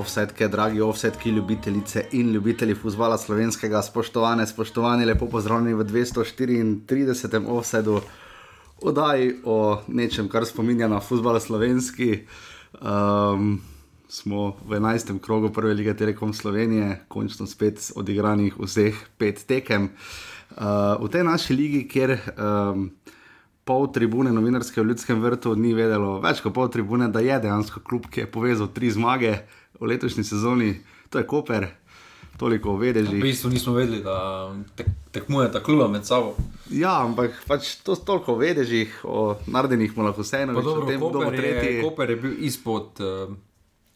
Offsetke, dragi offsetki, ljubitelice in ljubitelji futbola slovenskega, spoštovane, spoštovani, lepo pozdravljeni v 234. offsetu, oddaji o nečem, kar spominja na futbol slovenski. Um, smo v 11. krogu prve lige Telekom Slovenije, končno spet odigranih vseh pet tekem. Uh, v tej naši ligi, kjer um, pol tribune novinarske v Ljudskem vrtu ni vedelo, več kot pol tribune, da je dejansko klub, ki je povezal tri zmage v letošnji sezoni, to je Koper. Toliko vedeži. V bistvu nismo vedeli, da tek, tekmuje ta kluba med sabo. Ja, ampak pač to je toliko vedeži, o naredenih mu lahko vseeno. Dobro, tem, Koper, je, Koper je bil izpod uh,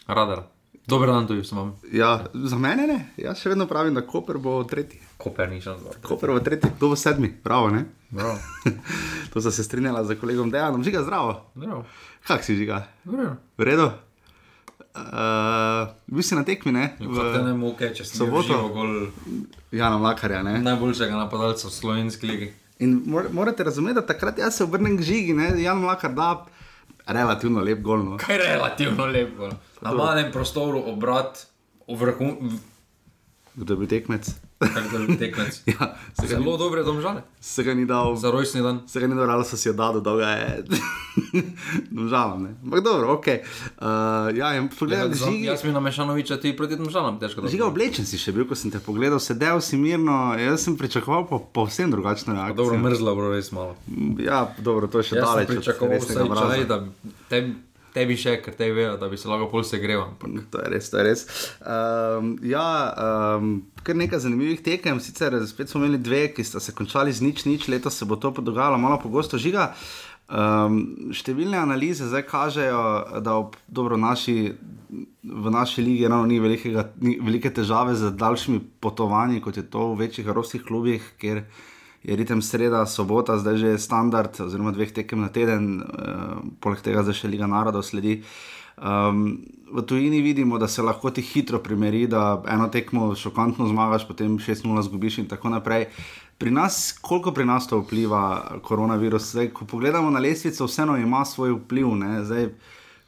radara. Dober dan, tudi sem vam. Ja, za mene ne, jaz še vedno pravim, da Koper bo tretji. Koper ni šel zgor. Koper bo tretji, kdo bo sedmi, bravo, ne? Bravo. to sem se strinjala z kolegom Dejanom, žiga zdravo. Bravo. Kak si žiga? Bravo. V redu? Uh, bil si na tekmi, ne? V ne moke, če si soboto. Gol... Jana Mlakarja, ne? Najboljšega napadalca v slovenski ligi. In mor morate razumeti, da takrat jaz se obrnem k žigi, ne? Jan Mlakar da relativno lep gol. No? Kaj je relativno lep gol? Na malem prostoru obrat, vrhun. Kdo je bil tekmec? ja, zelo dobre domžale. Se ga ni dal. Za rojstni dan. Se ga ni dal, ali so si jo dali, da ga je. domžalam, ne. Ampak dobro, ok. Uh, ja, in pogledaj, ja, žigi. Jaz sem na Mešanoviča, ti proti domžalam, težko da. Žiga oblečen si še bil, ko sem te pogledal, sedel si mirno, jaz sem pričakoval po, povsem drugačno reakcijo. Dobro, mrzlo, bro, res malo. Ja, dobro, to je še daleč. Pričakoval sem, da te tebi še, ker te vejo, da bi se lahko pol segreval. To je res, to je res. Um, ja, um, kar nekaj zanimivih tekem, sicer spet smo imeli dve, ki sta se končali z nič, nič, letos se bo to dogajalo malo pogosto žiga. Um, številne analize zdaj kažejo, da ob, dobro, naši, v naši ligi ni, velikega, ni velike težave z daljšimi potovanji, kot je to v večjih evropskih klubih, kjer je ritem sreda, sobota, zdaj že je standard, oziroma dveh tekem na teden, uh, poleg tega zdaj še Liga narodov sledi. Um, v tujini vidimo, da se lahko ti hitro primeri, da eno tekmo šokantno zmagaš, potem 6-0 zgubiš in tako naprej. Pri nas, koliko pri nas to vpliva koronavirus? Zdaj, ko pogledamo na lestvico, vseeno ima svoj vpliv. Zdaj,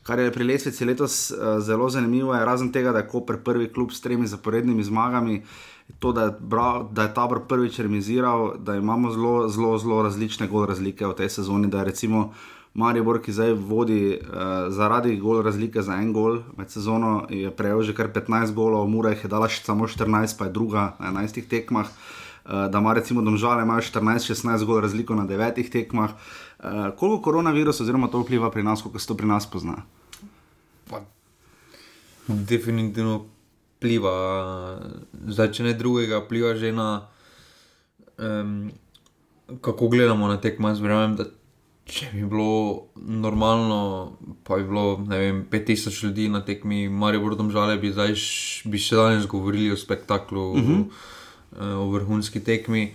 kar je pri lestvici letos uh, zelo zanimivo, je razen tega, da je Koper prvi klub s tremi zaporednimi zmagami. Uh, to, da je, bra, da je Tabor prvič remiziral, da imamo zelo, zelo, zelo različne gol razlike v tej sezoni. Da je recimo Maribor, ki zdaj vodi uh, zaradi gol razlike za en gol med sezono, je prejel že kar 15 golov, Mura jih je dala še samo 14, pa je druga na 11 tekmah. Uh, da ima recimo domžale, imajo 14-16 gol razliko na 9 tekmah. Uh, koliko koronavirus oziroma to vpliva pri nas, kako se to pri nas pozna? Pa, definitivno pliva, zdaj če ne drugega, pliva že na um, kako gledamo na tekmo. Jaz verjamem, da če bi bilo normalno, pa bi bilo vem, 5000 ljudi na tekmi, Marijo Bordom žale, bi, zdaj, bi še danes govorili o spektaklu, uh -huh. uh, o vrhunski tekmi.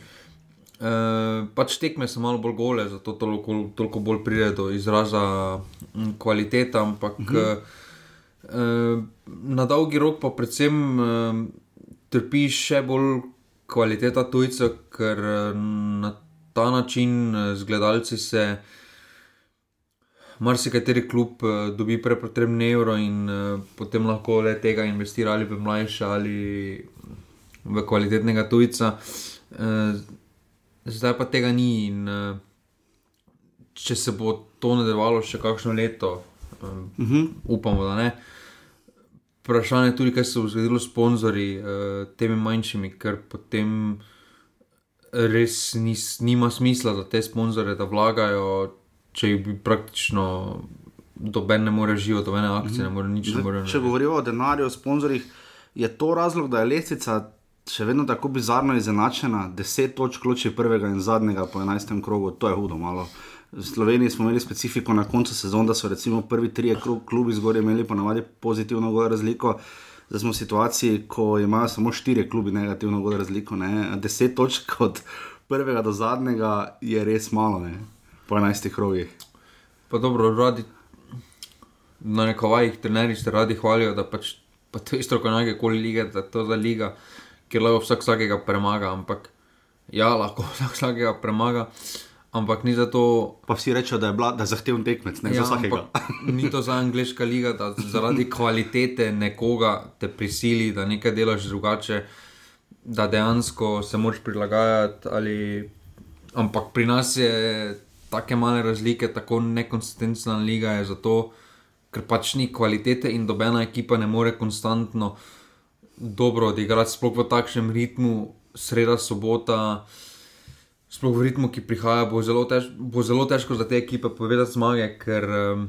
Uh, pač tekme so malo bolj gole, zato toliko, toliko bolj pride do izraza kvaliteta, ampak uh -huh. Eh, na dolgi rok pa predvsem uh, trpi še bolj kvaliteta tujcev, ker uh, na ta način z gledalci se marsikateri klub dobi prepotrebne evro in uh, potem lahko le tega investira ali v mlajše ali v kvalitetnega tujca. Uh, zdaj pa tega ni in uh, če se bo to nadaljevalo še kakšno leto. Uh, uh -huh. Upamo, da ne. Uh, vprašanje je tudi, kaj se bo zgodilo s sponzorji, uh, temi manjšimi, ker potem res nis, nima smisla za te sponzore, da vlagajo, če jih bi praktično. Doben ne more živeti, dobene akcije, ne more nič. Ne more če govorimo o denarju, o sponzorjih, je to razlog, da je lestvica še vedno tako bizarno izenačena, deset točk loči prvega in zadnjega po enajstem krogu, to je hudo malo. Uh, V Sloveniji smo imeli specifiko na koncu sezone, da so recimo prvi tri klubi zgoraj imeli ponavadi pozitivno gor razliko. Zdaj smo v situaciji, ko imajo samo štiri klubi negativno razliko. Ne? Deset točk od prvega do zadnjega je res malo, ne? po enajstih krogih. Pa dobro, radi na nekovajih trenerjih ste radi hvalijo, da pač pa to isto kot nekaj koli lige, da to za liga, kjer lahko vsak vsakega premaga, ampak ja, lahko vsak vsakega premaga. Ampak ni zato. Pa vsi rečejo, da je, bila, da je zahteven tekmec, ne Ja, za vsakega. ni to za angliška liga, da zaradi kvalitete nekoga te prisili, da nekaj delaš drugače, da dejansko se moraš prilagajati. Ali... Ampak pri nas je tako male razlike, tako nekonsistentna liga je zato, ker pač ni kvalitete in dobena ekipa ne more konstantno dobro odigrati, sploh v takšnem ritmu, sreda, sobota. Sploh v ritmu, ki prihaja, bo zelo, tež, bo zelo težko za te ekipe povedati zmage, ker um,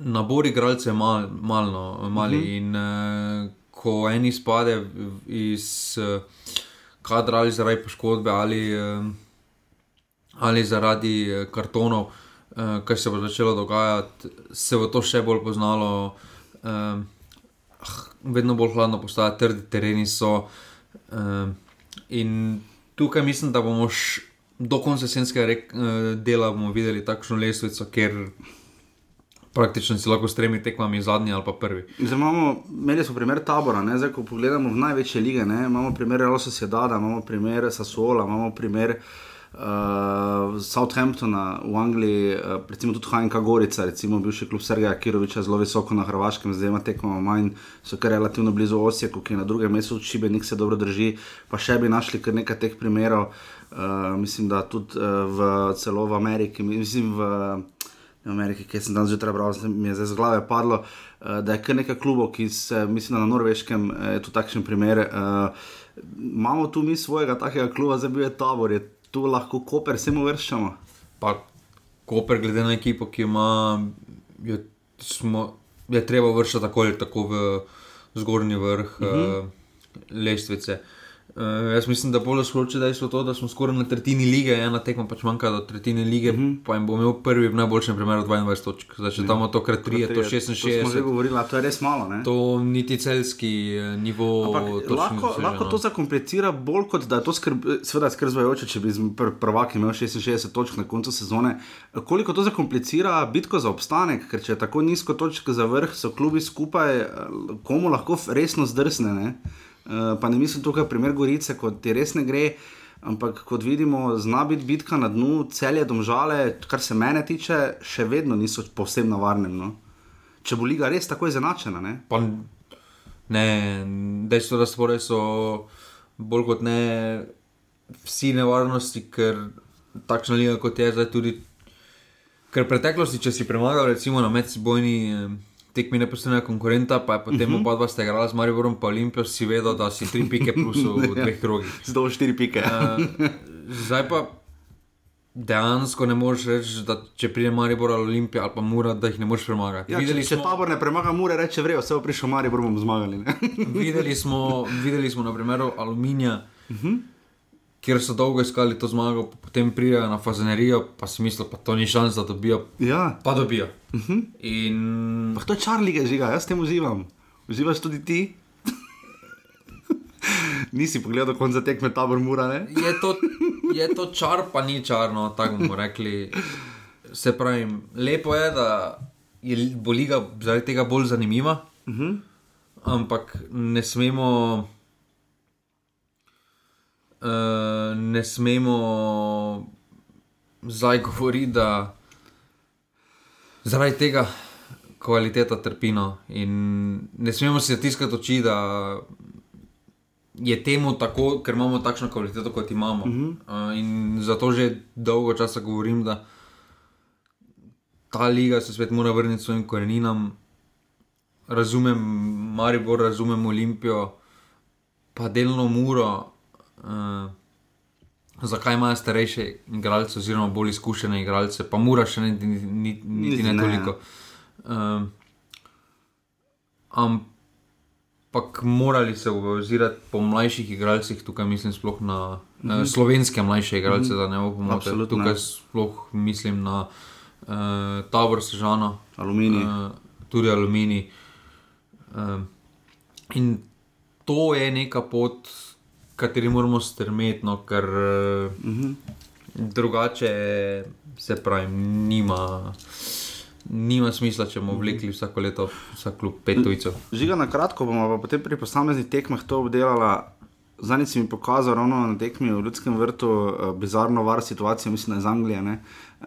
nabor igralcev je mal, malno, mali. Mm -hmm. In uh, ko en izpade iz uh, kadra ali zaradi poškodbe ali, um, ali zaradi uh, kartonov, uh, kar se bo začelo dogajati, se bo to še bolj poznalo. Um, vedno bolj hladno postaja, trdi tereni so. Um, in tukaj mislim, da bomo š, do konca jesenskega eh, dela videli takšno lestvico, kjer praktično si lahko s tremi tekmami zadnji ali pa prvi. Zdaj imamo, imeli smo primer tabora, ne? zdaj ko pogledamo v največje lige, ne? imamo primer Real Sociedada, imamo primer Sassuola, imamo primer uh, Southamptona v Angliji, uh, recimo tudi HNK Gorica, recimo bivši klub Sergeja Kiroviča, zelo visoko na Hrvaškem, zdaj ima tekmo manj, so kar relativno blizu Osijeku, ki je na drugem mestu, Šibenik se dobro drži, pa še bi našli kar nekaj teh primerov, uh, mislim, da tudi uh, v, celo v Ameriki, mislim v v Ameriki, ki sem danes zjutraj bral, mi je zdaj z glave padlo, uh, da je kar nekaj klubov, ki se, mislim, na norveškem je tu takšen primer. Uh, imamo tu mi svojega takega kluba, zdaj bil je tabor, je tu lahko koper, se mu vrščamo. Pa Koper, glede na ekipo, ki ima, je, smo, je treba vršiti tako ali tako v zgornji vrh uh -huh. uh, lestvice. Uh, jaz mislim, da bolj splošno dejstvo to, da smo skoraj na tretjini lige, ena tekma pač manjka do tretjine lige, uh -huh. pa jim bo imel prvi v najboljšem primeru 22 točk. Zdaj, če tam to krat 3, je to To smo že 66. govorili, a to je res malo. Ne? To niti celski eh, nivo. Ampak lahko, lahko no. to zakomplicira bolj kot da je to skrb, seveda skrbzajoče, če bi pr prvak imel 66 točk na koncu sezone. Koliko to zakomplicira bitko za obstanek, ker če je tako nizko točk za vrh, so klubi skupaj, eh, komu lahko resno zdrsne. Ne? Eh, Pa ne mislim tukaj primer Gorice, kot ti res ne gre. Ampak kot vidimo, zna biti bitka na dnu, celje domžale, kar se mene tiče, še vedno niso povsem na varnem. No? Če bo liga res tako izenačena. Ne? Pa ne, dejstvo, da spore so bolj kot ne vsi nevarnosti, ker takšna liga kot je zdaj tudi. Ker v preteklosti, če si premagal, recimo na medsebojni eh, tekmi neposrednega konkurenta, pa je potem uh -huh. oba dva sta igrala z Mariborom, pa Olimpijo, si vedel, da si tri pike plus v dveh krogih. Zdaj štiri pike. Uh, zdaj pa dejansko ne moreš reči, da če pride Maribor ali Olimpija ali pa Mura, da jih ne moreš premagati. Ja, Videli če smo- tabor ne premaga, mora reči, vrejo, vse bo prišel Maribor, bomo zmagali. Videli, smo, videli smo na primeru Aluminija, uh -huh. Kjer so dolgo iskali to zmago, potem pridejo na fazenerijo, pa si mislijo, pa to ni šans, da dobijo. ja, Pa dobijo. Uh -huh. In pa to je čar lige žiga, jaz tem uživam. Uživaš tudi ti? Nisi pogledal konca tekme tabor mura, ne? je to, je to čar, pa ni čarno, tako bomo rekli. Se pravi, lepo je, da je bo liga zaradi tega bolj zanimiva, uh -huh. ampak ne smemo. Uh, ne smemo zdaj govoriti, da zaradi tega kvaliteta trpino. In ne smemo si zatiskati oči, da je temu tako, ker imamo takšno kvaliteto, kot imamo. Uh -huh. uh, in zato že dolgo časa govorim, da ta liga se svet mora vrniti svojim koreninam. Razumem Maribor, razumem Olimpijo, pa delno Muro. Uh, zakaj imajo starejše igralce, oziroma bolj izkušene igralce, pa Mura še ne, niti, niti, niti ne ne. toliko. Uh, ampak morali se ozirati po mlajših igralcih, tukaj mislim sploh na mm -hmm. uh, slovenske mlajše igralce, mm -hmm. da ne bo. Absolutno. Tukaj sploh mislim na uh, Tabor Sežano, Aluminij. uh, tudi Aluminij. Uh, in to je neka pot, kateri moramo strmeti, no, ker uh, mm -hmm. drugače se pravi, nima. Nima smisla, če bomo vlekli vsako leto, vsak klub pet tujcev. Žiga na kratko bomo pa potem pri posameznih tekmah to obdelala. Zdaj si mi pokazal ravno na tekmi v Ljudskem vrtu, uh, bizarno var situacijo, mislim, iz Anglije. Uh,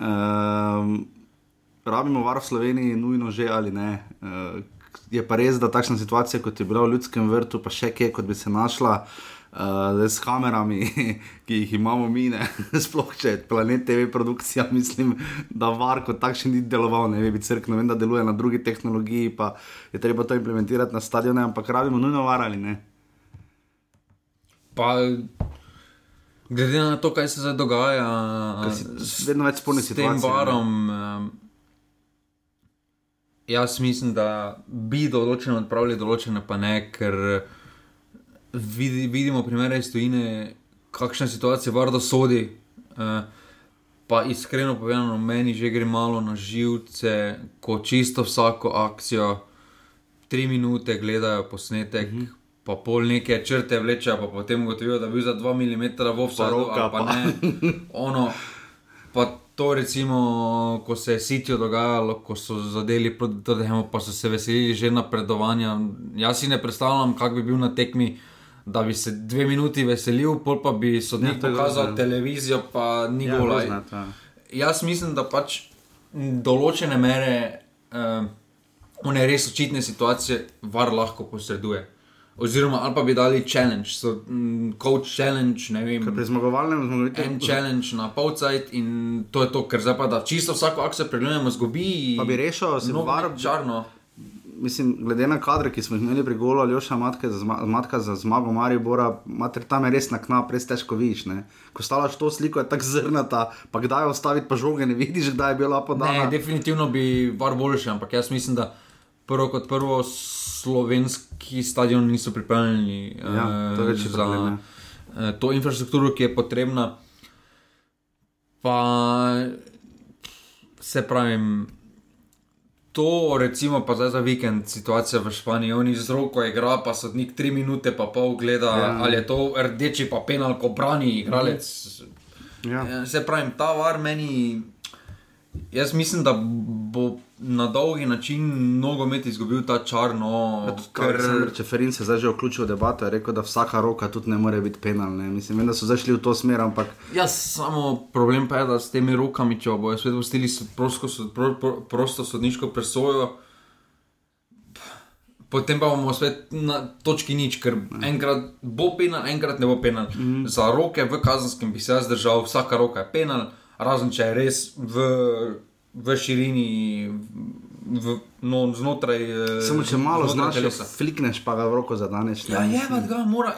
rabimo var v Sloveniji, nujno že ali ne. Uh, je pa res, da takšna situacija, kot je bila v Ljudskem vrtu, pa še kje, kot bi se našla. Uh, s kamerami, ki jih imamo mi, ne? sploh če planet TV produkcija, mislim, da var kot takšen ni deloval, ne bi crkno, vem, da deluje na drugi tehnologiji, pa je treba to implementirati na stadione, ampak rabimo nujno var ali ne. Pa, glede na to, kaj se zdaj dogaja, si vedno več spolnih situacij. S tem varom, um, jaz mislim, da bi določene odpravili, določene pa ne, ker vidi, vidimo primere iz tujine, kakšna situacija vardo sodi. Uh, pa iskreno povedano, meni že gre malo na živce, ko čisto vsako akcijo, tri minute gledajo posnetek. Mm -hmm. Pa pol neke črte vleče, pa potem ugotovijo, da je bil za 2 mm v vsako roka. Pa ne. Ono, pa to, recimo, ko se je sitijo dogajalo, ko so zadeli proti temu, pa so se veselili že napredovanja. Jaz si ne predstavljam, kak bi bil na tekmi da bi se dve minuti veselil, pol pa bi sodnik ja, pokazal grozno. televizijo, pa ni ja, bilo lajk. Jaz mislim, da pač določene mere, uh, one res očitne situacije, var lahko posreduje. Oziroma, ali pa bi dali challenge, so um, coach challenge, ne vem. Pri zmagovalnem zmagovalnem. En challenge na polcajt in to je to, ker zdaj pa da čisto vsako akcijo pregledujemo, zgubi. Pa bi rešil, se bo varno. Čarno mislim, glede na kadre, ki smo jih imeli pri golu, ali še matka za, matka za zmago Maribora, mater tam je res na knap, res težko vidiš. Ne? Ko stalaš to sliko, je tako zrnata, pa kdaj ostaviti pa žoge, ne vidiš, kdaj je bila podana. Ne, definitivno bi var boljši, ampak jaz mislim, da prvo kot prvo slovenski stadion niso pripravljeni ja, to uh, za uh, to infrastrukturo, ki je potrebna. Pa se pravim to, recimo, pa zdaj za vikend, situacija v Španiji, oni z roko igra, pa sodnik tri minute, pa pol gleda, ja. ali je to rdeči, pa penal, ko brani igralec. Ja. ja. Se pravi, ta var meni, jaz mislim, da bo na dolgi način nogomet izgubil ta črno. Če Ferenc se zdaj že vključil v debato, je rekel, da vsaka roka tudi ne more biti penalna. Mislim, vem, da so zašli v to smer. Ampak... Ja, samo problem pa je, da s temi rokami, če bojo svet postili prosto, pro, pro, prosto sodniško presojo. Potem pa bomo spet na točki nič, ker enkrat bo penal, enkrat ne bo penal. Mm -hmm. Za roke v kazenskem bi se jaz držal, vsaka roka je penal, razen če je res v v širini, v, no, znotraj. Eh, Samo če malo znaš, flikneš pa ga v roko za danes. Ja, je pa ga, mora.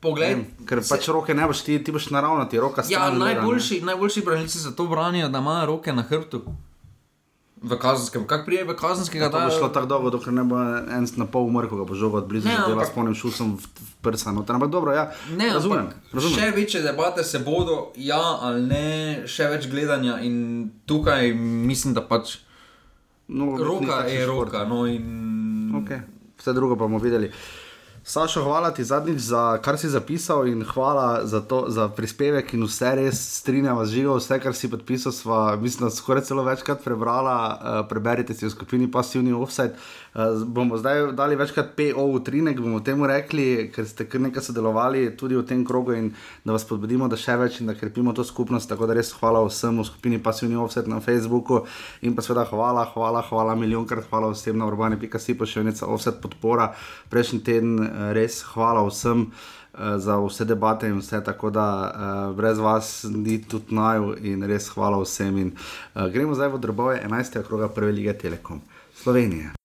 Poglej, ker pač se, roke ne boš ti, ti boš naravno ti roka staviti. Ja, najboljši, najboljši branilci za to branijo, da imajo roke na hrbtu. V kazenskem, kako prije v kazenskega dela? Ja, to bo šlo tako dolgo, dokler ne bo en na pol umrl, ko ga bo žogal blizu, da dela s polnim šusom v, v prsa. No, ampak dobro, ja, ne, razumem, razumem. Še večje debate se bodo, ja ali ne, še več gledanja in tukaj mislim, da pač no, roka je roka. No, in... okay. Vse drugo pa bomo videli. Sašo, hvala ti zadnjič za kar si zapisal in hvala za, to, za prispevek in vse res strinjam z živo, vse kar si podpisal, sva, mislim, da skoraj celo večkrat prebrala, uh, preberite si v skupini Passivni Offside. Uh, bomo zdaj dali večkrat PO v trinek, bomo temu rekli, ker ste kar nekaj sodelovali tudi v tem krogu in da vas podbudimo, da še več in da krepimo to skupnost. Tako da res hvala vsem v skupini Passivni Offside na Facebooku in pa seveda hvala, hvala, hvala milijonkrat, hvala vsem na urbani.si, pa še enica Offside podpora prejšnji teden res hvala vsem uh, za vse debate in vse, tako da uh, brez vas ni tudi naj in res hvala vsem. In, uh, gremo zdaj v drobove 11. kroga Prve lige Telekom Slovenije.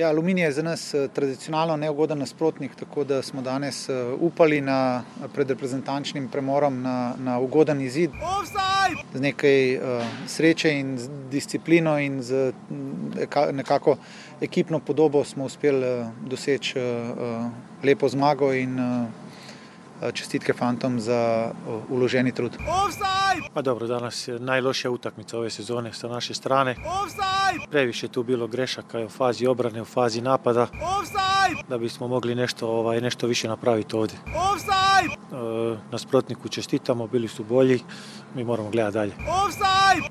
Ja, aluminij je za nas eh, tradicionalno neugoden nasprotnik, tako da smo danes eh, upali na, pred reprezentančnim premorom na, na ugoden izid. Z nekaj uh, sreče in disciplino in z nekako ekipno podobo smo uspeli uh, doseči uh, lepo zmago in uh, čestitke fantom za uloženi trud. Pa dobro, danas je najlošija utakmica ove sezone sa naše strane. Previše je tu bilo grešaka u fazi obrane, u fazi napada. Da bismo mogli nešto, ovaj, nešto više napraviti ovdje. E, nasprotniku čestitamo, bili su bolji, mi moramo gledati dalje.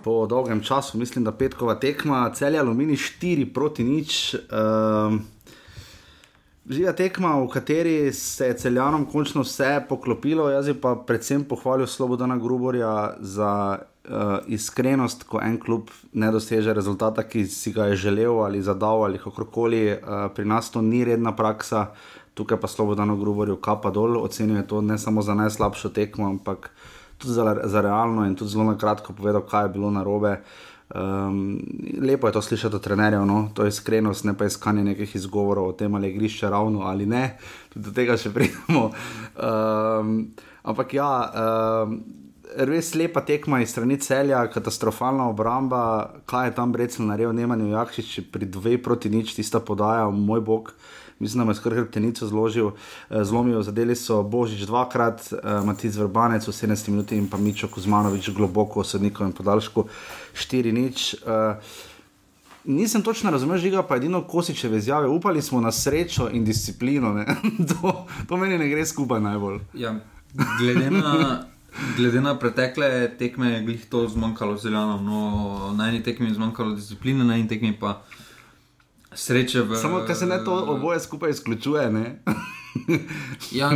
Po dolgem času, mislim, da petkova tekma, cel alumini 4 proti nič. Um, Živa tekma, v kateri se je celjanom končno vse poklopilo, jaz pa predvsem pohvalil Slobodana Gruborja za uh, iskrenost, ko en klub ne doseže rezultata, ki si ga je želel ali zadal ali kakorkoli. Uh, pri nas to ni redna praksa, tukaj pa Slobodano Gruborju kapa dol, ocenjuje to ne samo za najslabšo tekmo, ampak tudi za, za realno in tudi zelo na kratko povedal, kaj je bilo narobe. Uh, Um, lepo je to slišati od trenerjev, no? to je iskrenost, ne pa iskanje nekih izgovorov o tem, ali je grišče ravno ali ne, tudi do tega še pridemo. Um, ampak ja, um, res lepa tekma iz strani celja, katastrofalna obramba, kaj je tam recimo naredil, ne manj jakšič, pri dveh proti nič, tista podaja, moj bog mislim, da je skrbel hrbtenico zložil, eh, zlomil, zadeli so Božič dvakrat, eh, Matic Vrbanec v 17 minutah in pa Mičo Kuzmanovič globoko v sodnikovem podaljšku 4 nič. Eh, nisem točno razumel, žiga pa edino kosičeve izjave. Upali smo na srečo in disciplino. to, to meni ne gre skupaj najbolj. Ja, glede, na, glede na pretekle tekme je glih to zmanjkalo zelo. No, na eni tekmi je zmanjkalo discipline, na eni tekmi pa sreče v. Samo, ker se ne to oboje skupaj izključuje. ja,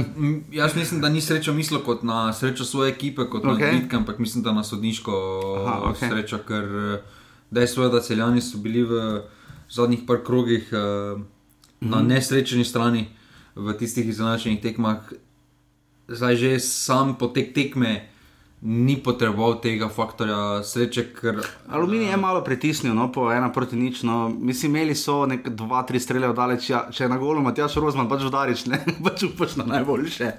jaz mislim, da ni srečo mislil kot na srečo svoje ekipe, kot okay. na bitke, ampak mislim, da na sodniško Aha, okay. srečo, ker dejstvo je, da celjani so bili v zadnjih par krogih uh, na mm. nesrečni strani v tistih izenačenih tekmah. Zdaj že sam potek tekme ni potreboval tega faktorja sreče. Ker, Aluminij je malo pritisnil, no, po ena proti nič. No. Mislim, imeli so nek dva, tri strele oddaleč, ja, če je na golu, Matjaš Rozman, pač vdariš, ne pač upaš na najboljše.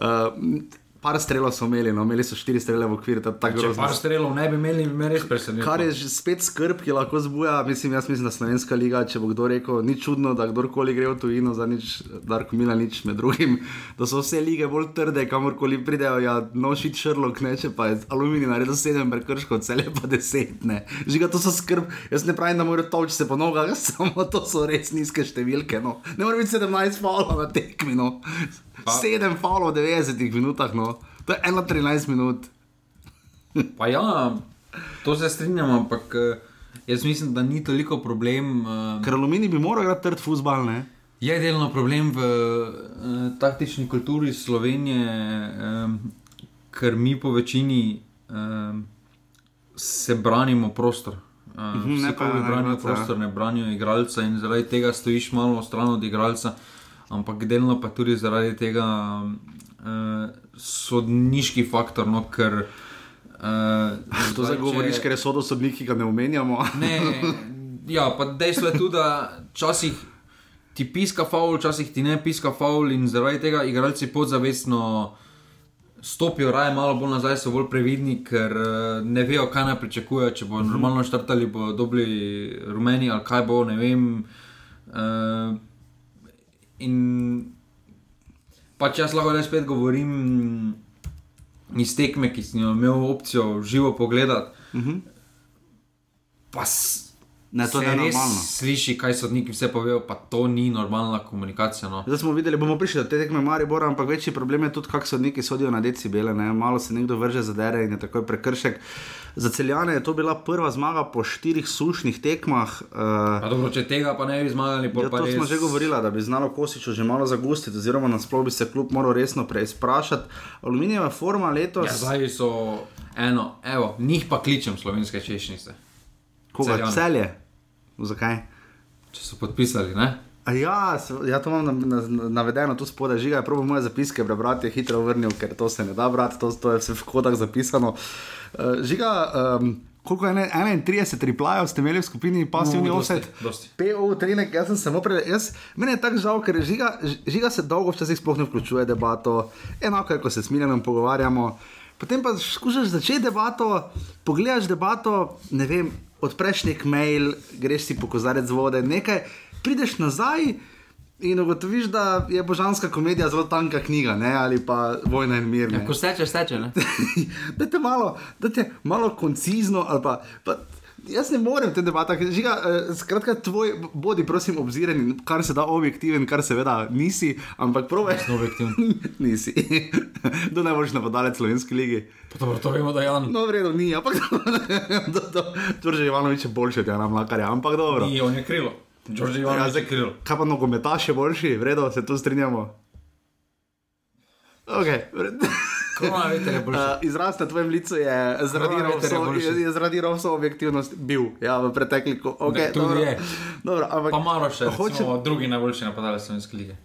Uh, par strelov so imeli, no, imeli so štiri strele v okviru. Če par strelov ne bi imeli, bi me res presenetilo. Kar je spet skrb, ki lahko zbuja, mislim, jaz mislim, da Slovenska liga, če bo kdo rekel, ni čudno, da kdorkoli gre v tujino, za nič, Darko Mila, nič med drugim, da so vse lige bolj trde, kamorkoli pridejo, ja, nošit šrlok, ne, če pa je aluminij naredil sedem prekrškov, cele pa deset, ne. Žiga, to so skrb, jaz ne pravim, da morajo toč se po nogah, samo to so res nizke številke, no. Ne more biti 17 falov na tekmi, no. 7 falov v 90 minutah, no. To je 1-13 minut. pa ja, to se strinjam, ampak eh, jaz mislim, da ni toliko problem. Uh, Ker aluminij bi moral igrati trd futbal, ne? Je delno problem v uh, taktični kulturi Slovenije, um, ker mi po večini um, se branimo prostor. Uh, ne pa ne branijo prostor, ne branijo igralca in zaradi tega stojiš malo stran od igralca ampak delno pa tudi zaradi tega uh, sodniški faktor. No, ker, uh, to zdaj govoriš, ker je sodo sodnik, ki ga ne omenjamo. ne, ja, pa dejstvo je tudi, da včasih ti piska faul, včasih ti ne piska faul in zaradi tega igralci podzavestno. Stopijo raje malo bolj nazaj, so bolj previdni, ker ne vejo, kaj naj pričakujejo. Če bo normalno štartali, bo dobili rumeni ali kaj bo, ne vem. Uh, In pač jaz lahko le spet govorim iz tekme, ki sem jo imel opcijo živo pogledati. Uh mhm. -huh. Pa ne, to je normalno. Sliši, kaj so neki vse povedali, pa to ni normalna komunikacija. No. Zdaj smo videli, bomo prišli do te tekme Maribor, ampak večji problem je tudi, kako so neki sodijo na decibele. Ne? Malo se nekdo vrže za dere in je takoj prekršek. Za celjane je to bila prva zmaga po štirih sušnih tekmah. Uh, dobro, če tega pa ne bi zmagali, ja, to res... smo že govorili, da bi znalo Kosiču že malo zagustiti, oziroma nasploh bi se klub moral resno preizprašati. Aluminijeva forma letos. Ja, zdaj so eno, evo, njih pa kličem slovenske češnjice. Koga celje? Zakaj? Če so podpisali, ne? Ja, ja, to imam navedeno tu spodaj, žiga je prav moje zapiske, prebrati je hitro vrnil, ker to se ne da brati, to, to je vse v kodah zapisano. Uh, žiga, um, koliko je ne, 31 replajev ste imeli v skupini pasivni no, offset? PO, trenek, jaz sem samo prej, jaz, meni je tako žal, ker žiga, žiga se dolgo včasih sploh ne vključuje debato, enako je, ko se s Miljanom pogovarjamo. Potem pa skušaš začeti debato, pogledaš debato, ne vem, odpreš nek mail, greš si po kozarec vode, nekaj prideš nazaj In ugotoviš, da je božanska komedija zelo tanka knjiga, ne? ali pa vojna in mir. Ja, ko steče, steče. Ne? da te malo, da te malo koncizno. ali Pa, pa, jaz ne morem te debate, žiga, eh, skratka, tvoj, bodi prosim obziren, kar se da objektiven, kar seveda nisi, ampak provaj. Sem objektiven. nisi. Do najboljši napadalec slovenske lige. Pa Dobro, to vemo, da je Jan. No, v redu, ni, ampak Đorđe Ivanovič je boljši od Jana Mlakarja, ampak dobro. Ni, on je krilo. Đorđe Ja, Ivanovič zdaj, je krilo. kaj pa nogometaš je boljši, v redu, se tu strinjamo. Je boljši. Uh, izraz na tvojem licu je zaradi Korona veter je je, zaradi Rovsov objektivnost bil ja, v pretekliku. Okay, Ne, dobro. je. Dobro, ampak, Pa malo še, Hoče- drugi najboljši napadalec slovenske lige.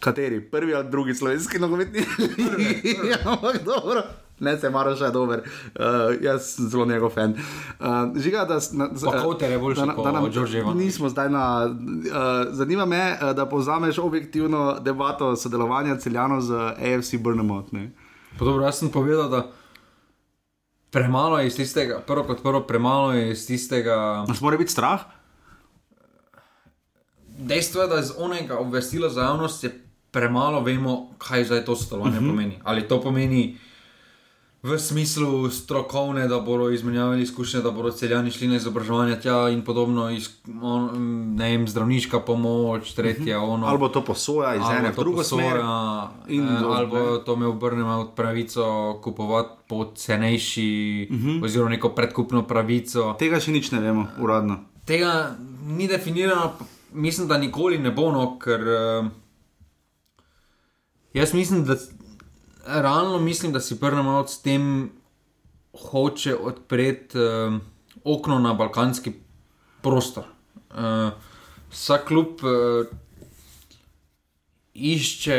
Kateri, prvi ali drugi slovenski nogometni ligi? Ampak dobro. Ne, se Maroš je dober, uh, jaz sem zelo njegov fan. Uh, žiga, da, na, z- da na- da nam-. Nismo zdaj na. Uh, zanima me, uh, da povzameš objektivno debato sodelovanja celjanov z AFC Brnemont. ne. Pa dobro, jaz sem povedal, da premalo je iz tistega, prvo kot prvo, premalo je iz tistega. Nas mora biti strah? Dejstvo je, da iz onega obvestila za javnost je premalo vemo, kaj zdaj to sodelovanje uh -huh. pomeni. Ali to pomeni v smislu strokovne, da bodo izmenjavali izkušnje, da bodo celjani šli na izobraževanje tja in podobno, iz, on, ne vem, zdravniška pomoč, tretje, uh -huh. ono. Ali bo to posoja iz ene v drugo smer? posoja, in eh, ali bo to me obrnemo pravico kupovati po cenejši, uh Mhm. -huh. oziroma neko predkupno pravico. Tega še nič ne vemo, uradno. Tega ni definirano, mislim, da nikoli ne bo, no, ker uh, jaz mislim, da realno mislim, da si prvo s tem hoče odpreti uh, okno na balkanski prostor. Uh, vsak klub uh, išče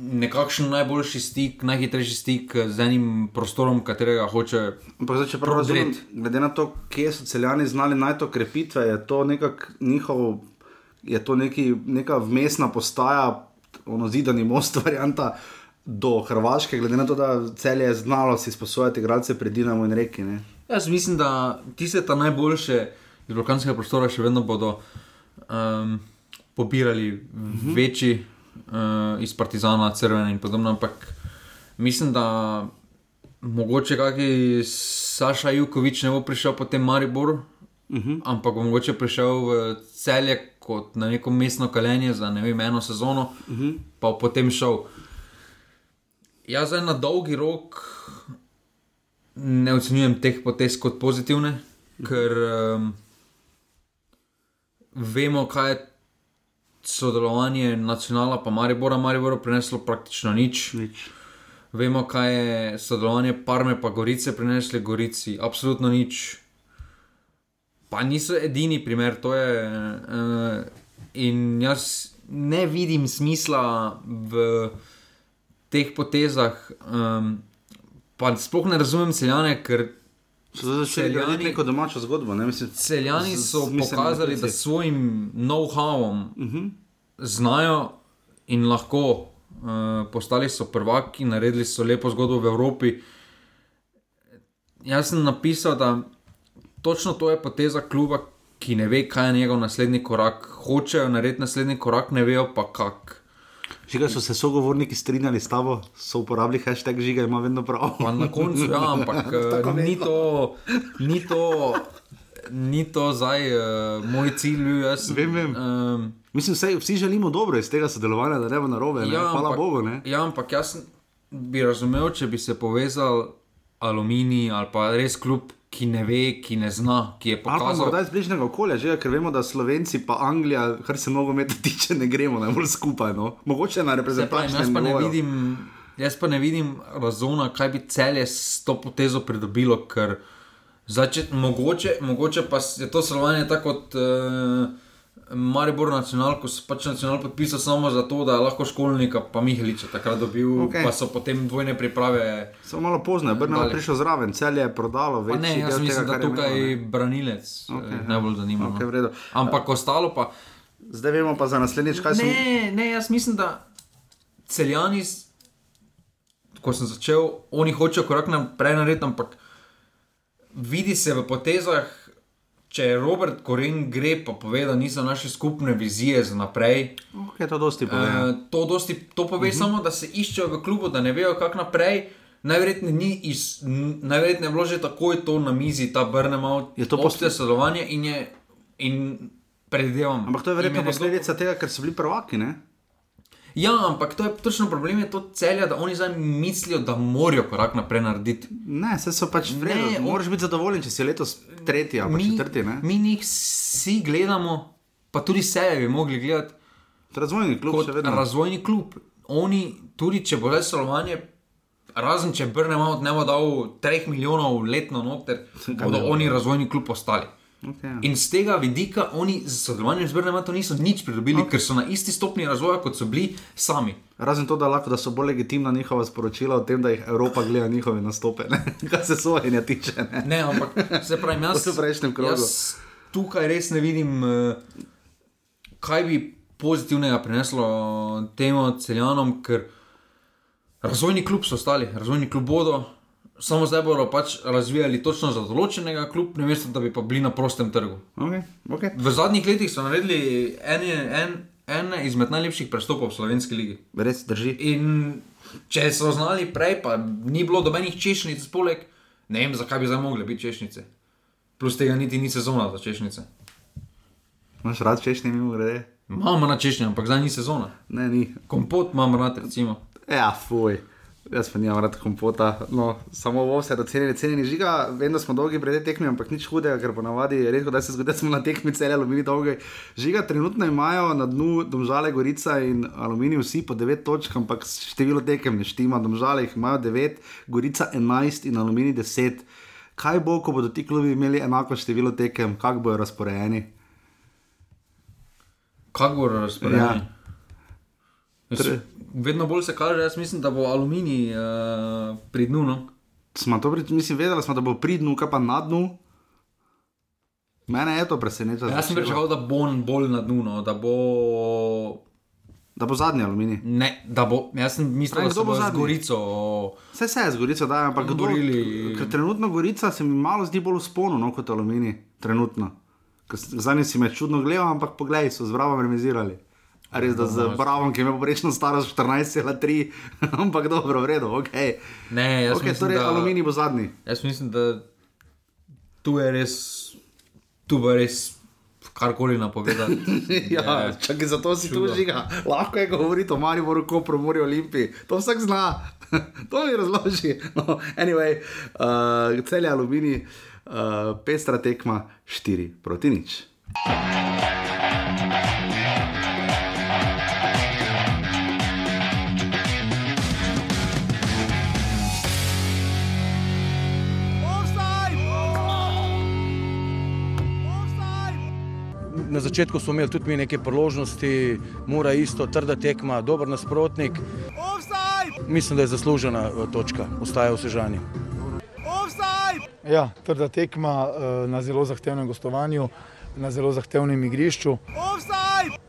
nekakšen najboljši stik, najhitrejši stik z enim prostorom, katerega hoče. Zdaj, če prav razumem, glede na to, kje so celjani znali najti to krepitve, je to nekako njihov, je to neki, neka vmesna postaja, ono zidani most, varianta do Hrvaške, glede na to, da celje je znalo si sposojati igralce pred Dinamo in reki. Ne? Jaz mislim, da tiste ta najboljše iz balkanskega prostora še vedno bodo um, pobirali mm -hmm. večji uh, iz Partizana, Crvene in podobno, ampak mislim, da mogoče kakšen Saša Jukovič ne bo prišel po tem Mariboru, mm -hmm. ampak bo mogoče prišel v celje kot na neko mestno kalenje za ne vem, eno sezono, mm -hmm. pa bo potem šel. Jaz zdaj na dolgi rok ne ocenjujem teh potez kot pozitivne, ker um, vemo, kaj je sodelovanje nacionala pa Maribora, Maribora prineslo praktično nič. Nič. Vemo, kaj je sodelovanje Parme pa Gorice prineslo Gorici, absolutno nič. Pa niso edini primer, to je. Uh, in jaz ne vidim smisla v teh potezah, um, pa sploh ne razumem celjane, ker So zdaj začeli graditi neko domačo zgodbo. Ne? Mislim, Celjani so z smiselnim pokazali, da s svojim know-howom uh Mhm. -huh. znajo in lahko uh, postali so prvaki, naredili so lepo zgodbo v Evropi. Jaz sem napisal, da točno to je poteza kluba, ki ne ve, kaj je njegov naslednji korak. Hočejo narediti naslednji korak, ne vejo pa kak. Žiga so se sogovorniki strinjali s tabo, so uporabili hashtag žiga, ima vedno prav. Pa na koncu, ja, ampak uh, ni to, ni to, ni to zdaj uh, moj cilj. Jaz, Vem, vem. Um, Mislim, vse, vsi želimo dobro iz tega sodelovanja, da ne bo narobe. ne. Hvala ampak, Bogu. Ne? Ja, ampak jaz bi razumel, če bi se povezal aluminij ali pa res klub, ki ne ve, ki ne zna, ki je Ali pa pokazal. morda iz bližnjega okolja, že, ker vemo, da Slovenci pa Anglija, kar se nogometa tiče, ne gremo najbolj skupaj. No. Mogoče na reprezentančnem jaz pa vidim. Jaz pa ne vidim razona, kaj bi celje s to potezo pridobilo, ker začet, mogoče, mogoče pa je to sodelovanje tako kot uh, Maribor nacional, ko so pač nacional podpisal samo zato, da je lahko školnika, pa Miheliča takrat dobil, okay. pa so potem dvojne priprave. Samo malo pozno, je Brno Dali. prišel zraven, cel je prodalo. Pa ne, jaz mislim, tega, da je tukaj je ne. branilec Okej, okay, ja. najbolj zanimivo. Okej, v redu. Ampak ostalo pa. Zdaj vemo pa za naslednjič, kaj sem. Ne, ne, jaz mislim, da celjani, ko sem začel, oni hočejo korak naprej narediti, ampak vidi se v potezah, če Robert Koren gre, pa pove, da niso naše skupne vizije za naprej. Okay, to dosti pove. Uh, to, dosti, to pove uh -huh. samo, da se iščejo v klubu, da ne vejo, kako naprej. Najverjetneje ni iz, najverjetneje je bilo že takoj to na mizi, ta brnemo, Je to posle- sodelovanje in je. In predvidevam. Ampak to je verjetno posledica tega, ker so bili prvaki. Ne? Ja, ampak to je točno problem, je to celja, da oni zdaj mislijo, da morajo korak naprej narediti. Ne, vse so pač vredni. On- Moraš biti zadovoljen, če si letos tretji ali Mi, četrti. Ne? mi njih vsi gledamo, pa tudi sebe bi mogli gledati Razvojni klub kot še vedno. razvojni klub. Oni, tudi če bo zdaj sodelovanje, razen če Brnemo ne bo dal 3 milijonov letno noter, bodo ne bo. oni razvojni klub ostali. Okay. In z tega vidika oni z sodelovanjem z Brnemo niso nič pridobili, okay. ker so na isti stopni razvoja, kot so bili sami. Razen to, da, lahko, da so bolj legitimna njihova sporočila o tem, da jih Evropa gleda njihove nastope, ne? kar se sojenja tiče. Ne? Ne, ampak se pravi, jaz, v prejšnjem krogu. jaz tukaj res ne vidim, eh, kaj bi pozitivnega prineslo temu celjanom, ker razvojni klub so ostali, razvojni klub bodo. Samo zdaj bodo pač razvijali točno za določenega klub, ne mesto, da bi pa bili na prostem trgu. Okay, okay. V zadnjih letih so naredili ene, en, ene izmed najlepših prestopov v slovenski ligi. Res drži. In če so znali prej, pa ni bilo dobenih češnic, poleg, ne vem, zakaj bi zdaj mogle biti češnice. Plus tega niti ni sezona za češnice. Imaš rad češnje, mimo grede? Imamo na češnje, ampak zdaj ni sezona. Ne, ni. Kompot imamo rad, recimo. Ja, fuj. Jaz pa nimam rad kompota, no, samo vse do cenjene, cenjene žiga. Vem, da smo dolgi pred tekmi, ampak nič hudega, ker ponavadi redko, da se zgodi, da smo na tekmi cele aluminij dolgi. Žiga trenutno imajo na dnu Domžale, Gorica in aluminij vsi po 9 točk, ampak število tekem ne štima. Domžale jih imajo 9, Gorica 11 in aluminij 10. Kaj bo, ko bodo ti klubi imeli enako število tekem, kako bojo razporejeni? Kako bo razporejeno? Ja. Ja. Vedno bolj se kaže, jaz mislim, da bo aluminij uh, pri dnu. No? Smo to, mislim, vedeli smo, da bo pri dnu, kaj pa na dnu. Mene je to presenetilo. Jaz sem pričakoval, da bo on bolj na dnu, no? da bo. Da bo zadnji aluminij. Ne, da bo. Jaz sem mislil, Pravi, da kdo se bo bo z zadnji? Gorico. Vse se je z Gorico, da, ampak kdo Borili. Ker trenutno Gorica se mi malo zdi bolj v sponu no, kot aluminij. Trenutno. Zadnji si me čudno gledal, ampak poglej, so z Bravom remizirali. Res, da z Bravom, ki ima poprečno starost 14,3, ampak dobro, v redu, ok. Ne, jaz okay mislim, torej da... aluminij bo zadnji. Jaz mislim, da tu je res, tu bo res karkoli napovedati. Ja, Je- čakaj, zato si tu žiga. Lahko je govoriti o Mariboru, Kopru, Mori, Olimpiji. To vsak zna. to mi razloži. No, anyway, uh, cel je aluminij, uh, pestra tekma 4 proti nič. Na začetku smo imeli tudi mi neke priložnosti, mora isto, trda tekma, dober nasprotnik. Mislim, da je zaslužena eh, točka, ostaja v Sežani. Ja, trda tekma eh, na zelo zahtevnem gostovanju, na zelo zahtevnem igrišču.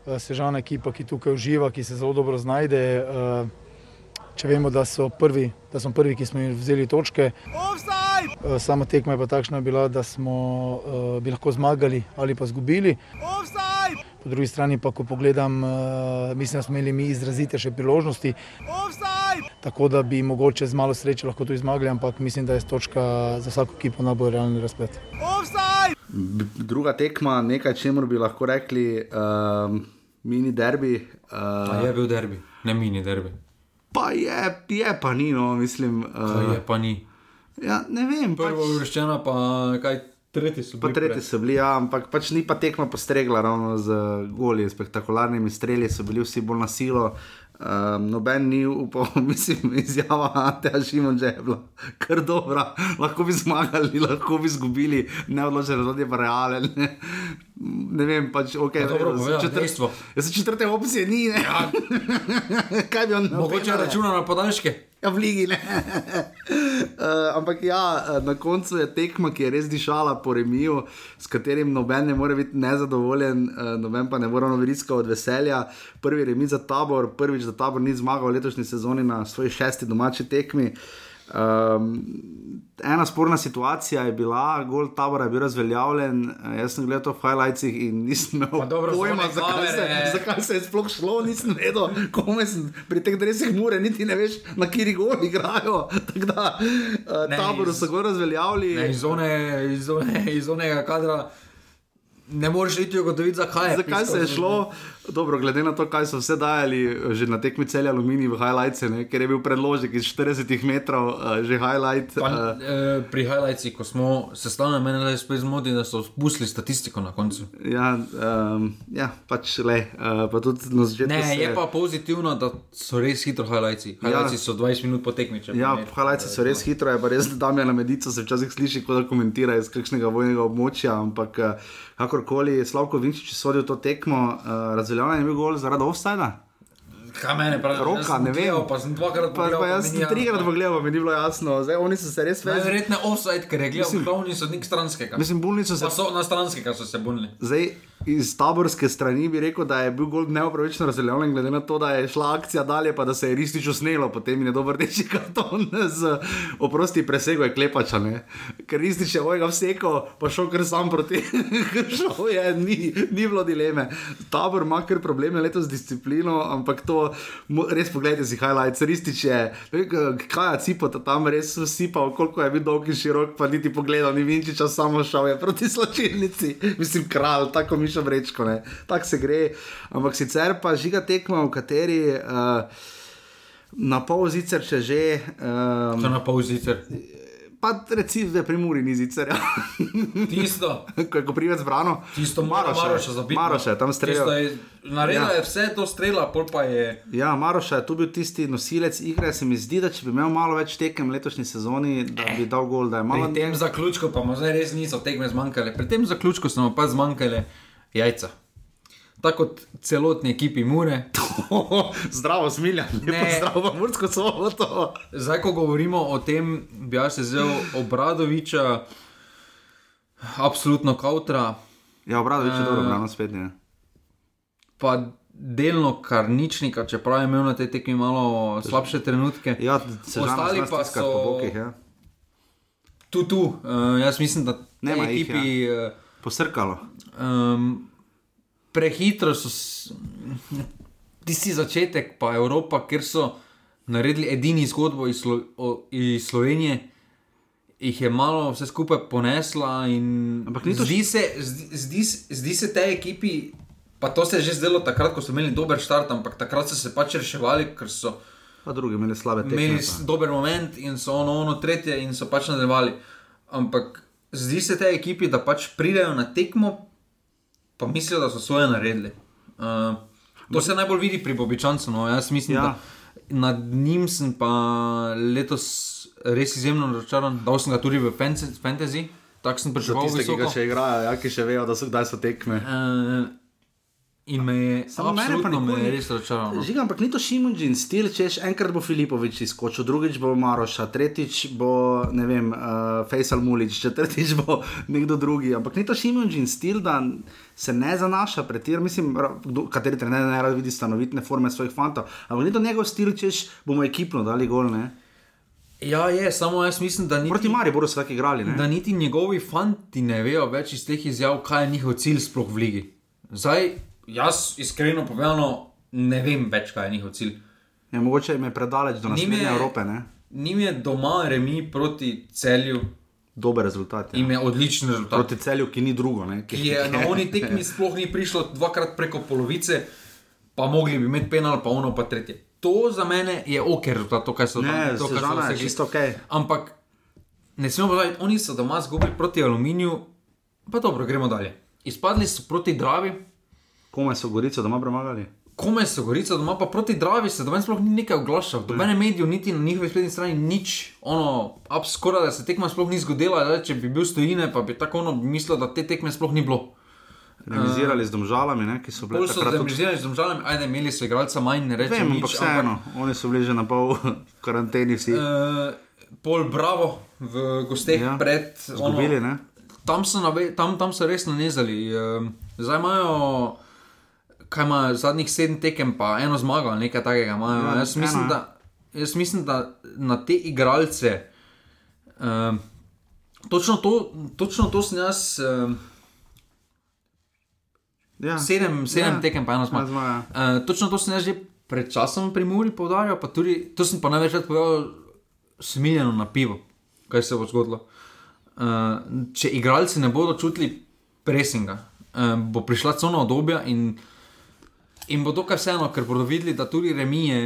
Eh, Sežana ekipa, ki tukaj uživa, ki se zelo dobro znajde. Če vemo, da, so prvi, da smo prvi, ki smo jim vzeli točke. Eh, Sama tekma je pa takšna bila, da smo eh, bi lahko zmagali ali pa izgubili. Po drugi strani pa, ko pogledam, eh, mislim, da smo imeli mi izrazite še priložnosti. Tako da bi mogoče z malo sreče lahko tudi zmagali, ampak mislim, da je točka za vsako ekipo najbolj realni razplet. B- Druga tekma, nekaj, čemu bi lahko rekli, um, mini derbi. A Uh, je bil derbi, ne mini derbi. Pa je, je pa ni, no, mislim. Uh, je pa ni. ja, ne vem. Prvo pač- uvrščena, pa kaj tretji so Pa bili. tretji pred. so bili, ja, ampak pač ni pa tekma postregla ravno z goli, spektakularnimi streli, so bili vsi bolj na silo. Um, noben ni upal, mislim, izjava Anteja Šimunča je bila kar dobra, lahko bi zmagali, lahko bi izgubili, ne odločili, da je pa realen. Ne, ne vem, pač ok. Pa dobro povedal, dejstvo. Jaz četrte opcije ni, ne. Ja. Kaj bi on Mogoče napenal? računa na podaljške. Ja, v ligi ne. uh, ampak ja, eh, na koncu je tekma, ki je res dišala po remiju, s katerim noben ne more biti nezadovoljen, uh, noben pa ne more noveriska od veselja. Prvi remi za tabor, prvič za tabor ni zmagal v letošnji sezoni na svoji šesti domači tekmi. Um, ena sporna situacija je bila, gol tabora je bil razveljavljen. eh, Jaz sem gledal to v highlightsih in nisem imel dobro, pojma, zakaj se, kamere. zakaj se je sploh šlo, nisem vedel, kome sem pri teh dresih mure, niti ne veš, na kiri gol igrajo. Tako da uh, Ne, taboru so ga razveljavili. Ne, iz, one, iz, one, iz onega kadra ne moreš iti ugotoviti, zakaj. Zakaj se je šlo? Dobro, glede na to, kaj so vse dajali že na tekmi celja Aluminij v highlights, ne, ker je bil predložek iz 40 metrov, uh, že highlight. Pa, Uh, eh, pri highlightsih, ko smo se stalno meni, je spet zmoti, da so spustili statistiko na koncu. ja, um, ja, pač le, uh, pa tudi na začetku. Ne, se- je pa pozitivno, da so res hitro highlightsi. Highlightsi so 20 minut po tekmi. Ja, bi ne- highlights so res hitro, je pa res, da Damjana Medica se včasih sliši, kot da komentira iz kakšnega vojnega območja, ampak eh, kakorkoli Slavko Vinčič sodil to tekmo, uh, razveljavljen je bil gol zaradi offsajda. Kaj mene pravi? Roka, jaz ne vem. Pa sem dvakrat Pa, pogledal, pa jaz mi sem trikrat pogledal, pa mi ni bilo jasno, zdaj oni so se res ves. Najverjetneje offside, ker je gledal glavni sodnik stranskega. Mislim, bolni so se Pa so na stranskega so se bunili. Zdaj, iz taborske strani bi rekel, da je bil gol neopravičeno razveljavljen, glede na to, da je šla akcija dalje, pa da se je ristič usnelo, potem je dober reči karton z oprosti presego je klepača, ne? ker ristič je ovega vseko, pa šel kar sam proti, ker šel je, ni, ni bilo dileme. Tabor ima kar probleme letos z disciplino, ampak to, res pogledajte si highlights, ristič je, ne kaj je cipota tam res sipal, koliko je bil dolg in širok, pa niti pogledal, ni Vinčiča, samo šel je proti slačilnici, mislim, kralj, tako mišo vrečko, tako se gre. Ampak sicer pa žiga tekma, v kateri uh, na pol zicer, če že. Um, na pol zicer. pa recimo, da je pri Muri ni zicer, ja. Tisto. ko je Koprivec brano. Tisto Maroša, Maroša, zabiti. Maroša je tam je- Naredila Ja. je vse to strela, pol pa je. Ja, Maroša je tu bil tisti nosilec igre. Se mi zdi, da če bi imel malo več tekem letošnji sezoni, da bi dal gol, da je malo Pri tem zaključku pa mu zdaj res niso tekme zmanjkale. Pri tem zaključku so mu pa zmanjkale jajca. Tako kot celotni ekipi Mure. Zdravo, smilja, Ne. zdravo, mursko soboto. Zdaj, ko govorimo o tem, bi jaz vzel Obradoviča, absolutno kautra, Ja, obradovič je Eh. dobro, brano spet ne. pa delno karničnika, čeprav je imel na tej tekmi malo slabše trenutke. Ja, se Ostali pa so- po bokih, ja. Tu, tu, uh, jaz mislim, da Nema te jih, ekipi. Ja. Posrkalo. Um, prehitro so tisti začetek, pa Evropa, kjer so naredili edini zgodbo iz, Slo o, iz Slovenije, jih je malo vse skupaj ponesla. Ampak ni to Zdi se, zdi, zdi, se- zdi se tej ekipi, pa to se je že zdelo takrat, ko so imeli dober štart, ampak takrat so se pač reševali, ker so Pa drugi imeli slabe tekme. imeli dober moment in so ono, ono tretje in so pač nadaljevali. Ampak zdi se tej ekipi, da pač pridejo na tekmo, pa mislijo, da so svoje naredili. Uh, to se najbolj vidi pri Bobičancu. No. Jaz mislim, Ja. da nad njim sem pa letos res izjemno razočaran. Dal sem ga tudi v fantasy- tako sem Za pričakoval tiste, ki visoko. ga še igrajo, ja, ki še vejo, da so, kdaj so tekme. Uh, in me je, Samo mene pa me je res razočaral. No. Žiga, ampak ni to Šimunžin stil, češ enkrat bo Filipovič izskočil, drugič bo Maroša, tretjič bo, ne vem, uh, Faisal Mulič, četrtič bo nekdo drugi. Ampak ni to Šimunžin stil, da se ne zanaša pretir, mislim, kdo, kateri trener ne rad vidi stanovitne forme svojih fantov. Ampak ni to njegov stil, češ bomo ekipno dali gol, ne? Ja, je, samo jaz mislim, da ni. Proti Mariboru so tako igrali, ne? da niti njegovi fanti ne vejo več iz teh izjav, kaj je njihov cilj sploh v ligi. Zdaj, jaz iskreno povedano, ne vem več, kaj je njihov cilj. Ja, mogoče jim je predaleč do naslednje je- Evrope, ne? Njim je doma remi proti celju, Dober rezultat. Ja. jim je odličen rezultat. Proti celju, ki ni drugo, ne? Ki je na oni tekmi sploh ni prišlo dvakrat preko polovice, pa mogli bi imeti penal, pa ono pa tretje. To za mene je ok, rezultat, to, kaj so Ne, to, kar so Sežana je dosegli. ok. Ampak ne smemo pozabiti, oni so doma zgubili proti aluminiju, pa dobro, gremo dalje. Izpadli so proti Dravi, Kome so Gorico doma premagali? Kome so gorica doma, pa proti Dravi se domen sploh ni nekaj oglašal. Dobene medijev, niti na njihovi spletni strani, nič. Ono, ab skoraj da se tekma sploh ni zgodila. Da, če bi bil stojine, pa bi tako ono mislil, da te tekme sploh ni bilo. Realizirali z domžalami, ne, ki so bili tudi- zemljizirani z domžalami, ajde, imeli so igralca manj, ne rečem Vem, nič. ampak vseeno, oni so bili že na pol v karanteni vsi. Uh, pol Bravo v gosteh Ja, pred Zgubili, ne? tam so, nave, tam, tam so res nanezali. Um, zdaj imajo, kaj imajo zadnjih sedem tekem, pa eno zmago ali nekaj takega. Imajo. Ja, Ja, Jaz mislim, eno, ja. da jaz mislim, da na te igralce, um, točno, to, točno to sem jaz. Um, Ja. Sedem, sedem Ja. tekem, pa eno Ena zmago. zmaga. Uh, točno to sem jaz že pred časom pri Muri povdarjal, pa tudi to sem pa največkrat povedal, smiljeno na pivo, kaj se bo zgodilo. Uh, če igralci ne bodo čutili presinga, uh, bo prišla cona obdobja in, in bo dokaj vseeno, ker bodo videli, da tudi remi je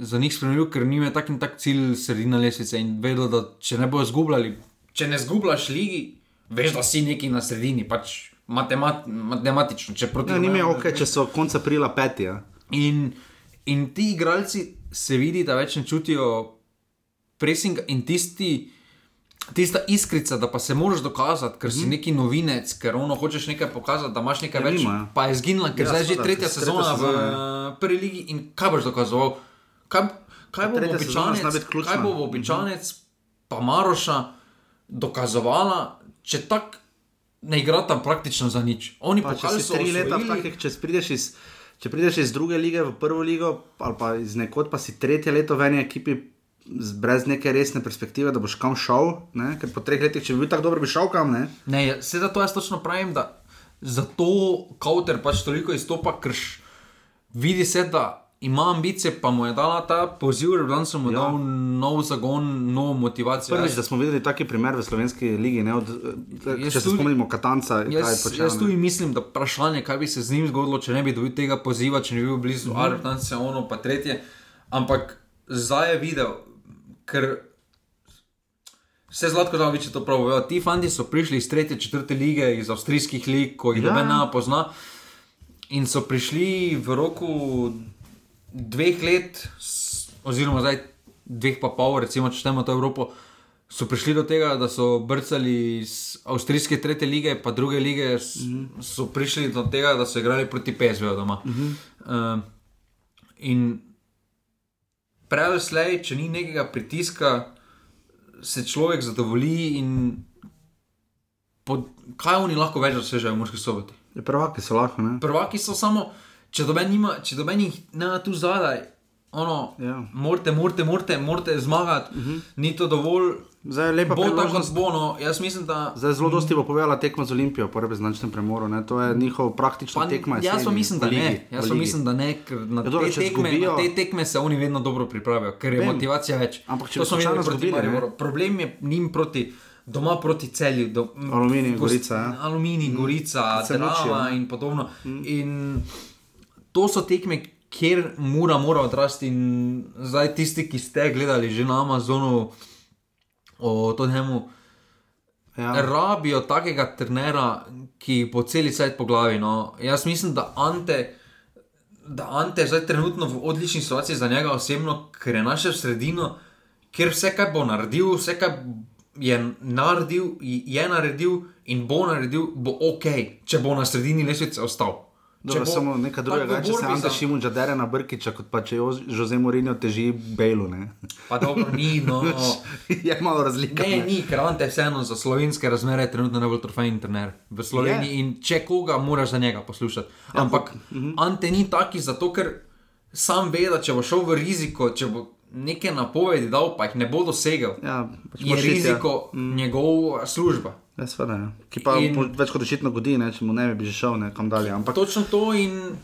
za njih spremljiv, ker njim je tak in tak cilj sredina lesvice in vedo, da če ne bojo zgubljali, če ne zgubljaš ligi, veš, da si neki na sredini, pač matemat, matematično. če proti Ja, mi Romeju- ok, če so konec aprila peti. Ja. In, in ti igralci se vidi, da več ne čutijo presinga in tisti. Tista iskrica, da pa se moraš dokazati, ker si mm -hmm. neki novinec, ker ono hočeš nekaj pokazati, da imaš nekaj Mhm. Ja, več, nima, ja. pa je zginila, ker Ja, zdaj je že tretja tretja sezona v uh, prvi ligi in kaj boš dokazoval? Kaj, kaj bo običanec, kaj bo običanec, pa Maroša dokazovala, če tako ne igrata praktično za nič. Oni Pa, če si tri leta, takih, če prideš iz. Če prideš iz druge lige v prvo ligo, ali pa iz nekod, pa si tretje leto v eni ekipi brez neke resne perspektive, da boš kam šel, ne? ker po treh letih, če bi bil tako dober, bi šel kam. Ne? Ne, sedaj to jaz točno pravim, da zato Kauter pač toliko izstopa, ker vidi se, da ima ambicije, pa mu je dala ta poziv, da sem mu Ja. ja. dal nov zagon, novo motivacijo. Prvič, da smo videli taki primer v slovenski ligi, ne, od, Jaz če se tudi- spomnimo Katanca, Jaz, počel. jaz tudi mislim, da vprašanje, kaj bi se z njim zgodilo, če ne bi dobil tega poziva, če ne bi bil blizu mm -hmm. Arptance, ono pa tretje. Ampak zdaj je videl, ker vse zlatko da več to pravijo. Ti fanti so prišli iz tretje, četrte lige, iz avstrijskih lig, ko jih Ja. ja. noben ne pozna. In so prišli v roku dveh let, oziroma zdaj dveh pa pol, recimo, če štejemo to Evropo, so prišli do tega, da so brcali iz avstrijske tretje lige, pa druge lige, mm -hmm. so prišli do tega, da so igrali proti PSV doma. Mm -hmm. uh, in prej slej, če ni nekega pritiska, se človek zadovolji in pod, kaj oni lahko več dosežejo v Murski soboti. Je Prvaki so lahko. Ne? Prvaki so samo, če doben nima, če doben jih ne tu zadaj, ono, Ja. morate, morate, morate, morate zmagati, uh -huh. ni to dovolj. Zdaj je lepa Bo priložnost. bo, no, jaz mislim, da. Zdaj zelo dosti bo povedala tekma z Olimpijo po reprezentančnem premoru. Ne? To je njihov praktična Pa, tekma. jaz pa mislim, da ne. Jaz pa mislim, da ne, ker na, Ja, dobro, te če tekme, izgubijo- na te tekme se oni vedno dobro pripravijo, ker je Vem. motivacija več. Ampak če smo ne? Mariboru. Problem je njim proti. Doma proti celju, do, Aluminij, gost- Gorica, ja. Aluminij, Gorica, mučijo, Drava ne. in podobno. In to so tekme, kjer mora, mora odrasti. In zdaj tisti, ki ste gledali že na Amazonu o Tottenhamu, Ja. rabijo takega trenera, ki bo cel svet po glavi. No. Jaz mislim, da Ante. Da Ante je zdaj trenutno v odlični situaciji za njega osebno, ker je našel sredino, kjer vse, kar bo naredil, vse, kar je naredil, je naredil in bo naredil, bo ok, če bo na sredini lesvice ostal. Dobro, bo samo nekaj drugega, če se borbi Ante za- Šimunča dere na Brkiča, kot pa če Jo- Jose Mourinho teži Bejlu. Ne? Pa dobro, ni, no. je malo razlika. Ne, ni, ker Ante je vseeno za slovenske razmere je trenutno najbolj trofejni trener v Sloveniji Je. in če koga moraš za njega poslušati. Ampak Ante ni taki zato, ker sam ve, da če bo šel v riziko, če bo neke napovedi dal, pa jih ne bo dosegel, Ja, pač je iti, ja. riziko njegova služba. Ja, seveda, ja. Ki pa In- več kot očitno godi, ne, če mu ne bi že šel nekam dalje. Ampak Točno to in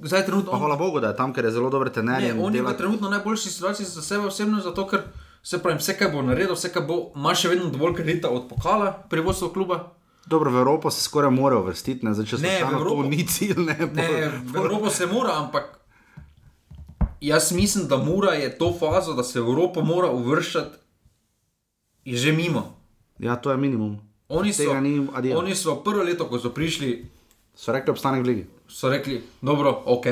zdaj trenutno. pa hvala Bogu, da je tam, ker je zelo dober trener. Ne, on je dela- v trenutno najboljši situaciji za sebe osebno, zato ker se pravi, vse, kar bo naredil, vse, kar bo, ima še vedno dovolj kredita od pokala pri vodstvu kluba. Dobro, v Evropo se skoraj mora uvrstiti, ne, zdaj če se Ne, v Evropo- ni cilj. Ne, Ne, v Evropo se mora, ampak jaz mislim, da mora je to fazo, da se v Evropo mora uvrščati, je že mimo. Ja, to je minimum. Oni so, ni adijo. oni so prvo leto, ko so prišli, So rekli obstanek v ligi. so rekli, dobro, ok,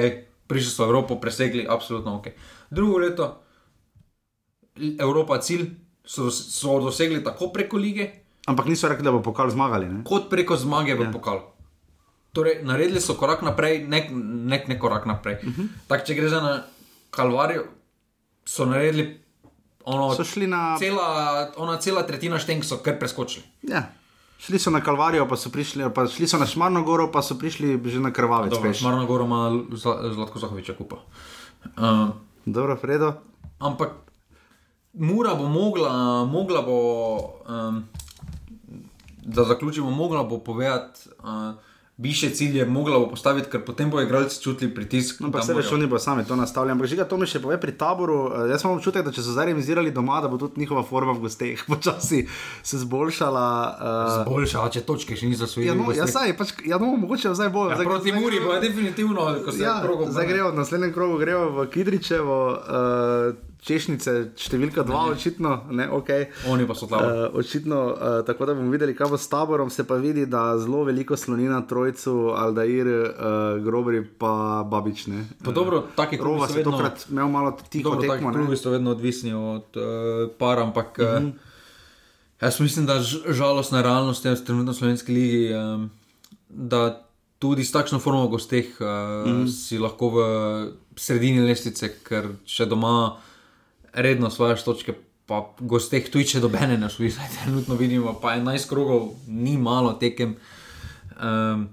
prišli so v Evropo, presegli, absolutno ok. Drugo leto, Evropa cilj, so, so dosegli tako preko lige, Ampak niso rekli, da bo pokal zmagali. Ne? kot preko zmage v Ja. ja. pokalu. Torej, naredili so korak naprej, nek, nek, nek korak naprej. Uh Mhm. -huh. Tak, če gre za na Kalvarijo, so naredili ono, So šli na, cela, ona cela tretjina štenk, so kar preskočili. ja, šli so na Kalvarijo, pa so, prišli, pa šli so na Šmarno goro, pa so prišli že na Krvavec. Dobro. Šmarno goro ima Zla- Zlatko Zahoviča kupa. Uh, Dobro, Fredo. ampak Mura bo mogla, mogla bo, um, da zaključimo, mogla bo povedati. Uh, Više cilje mogla bo postaviti, ker potem bo igralci čutili pritisk. No, pa se veš, oni bo sami to nastavili. Ampak žiga to mi še pove pri taboru. Uh, jaz imam občutek, da če so zdaj realizirali doma, da bo tudi njihova forma v gosteh počasi se zboljšala. Uh, Zboljšala, če točke še niso svoje. ja, no, ja, saj, pač, ja, no, mogoče zdaj bo. Ja, zdaj, proti zdaj, Muri bo je definitivno, ko se Ja, krogo zdaj grejo, v naslednjem krogu grejo v Kidričevo, uh, češnice, številka dva, očitno. Ne, okay. Oni pa so tam. Uh, očitno, uh, tako da bomo videli, kaj bo s taborom. Se pa vidi, da zelo veliko sloni na trojcu, Aldair, uh, Grobri, pa Babične. Pa dobro, taki Rova klubi so se vedno- tokrat imel malo tiho Dobro, tekmo. klubi so vedno odvisni od uh, para, ampak uh -huh. jaz mislim, da žalostna realnost je trenutno v slovenski ligi, um, da tudi s takšno formo gosteh uh, uh -huh. si lahko v sredini lestvice, ker če doma redno svoje točke. Pa gosteh tudi, če dobene ne šli, zdaj trenutno vidimo, pa 11 krogov ni malo tekem. Um,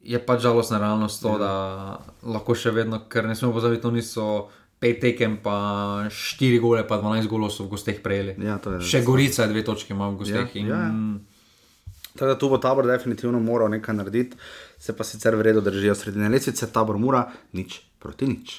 je pač žalostna realnost to, da lahko še vedno, ker ne smemo pozabiti, oni so pet tekem, pa štiri gole, pa 12 golov so v gosteh prejeli. Ja, Še Gorica je dve točke ima v gosteh. Ja, in, ja, ja. Tako da tu bo tabor definitivno moral nekaj narediti, se pa sicer v redu držijo sredine lestvice, tabor mora nič proti nič.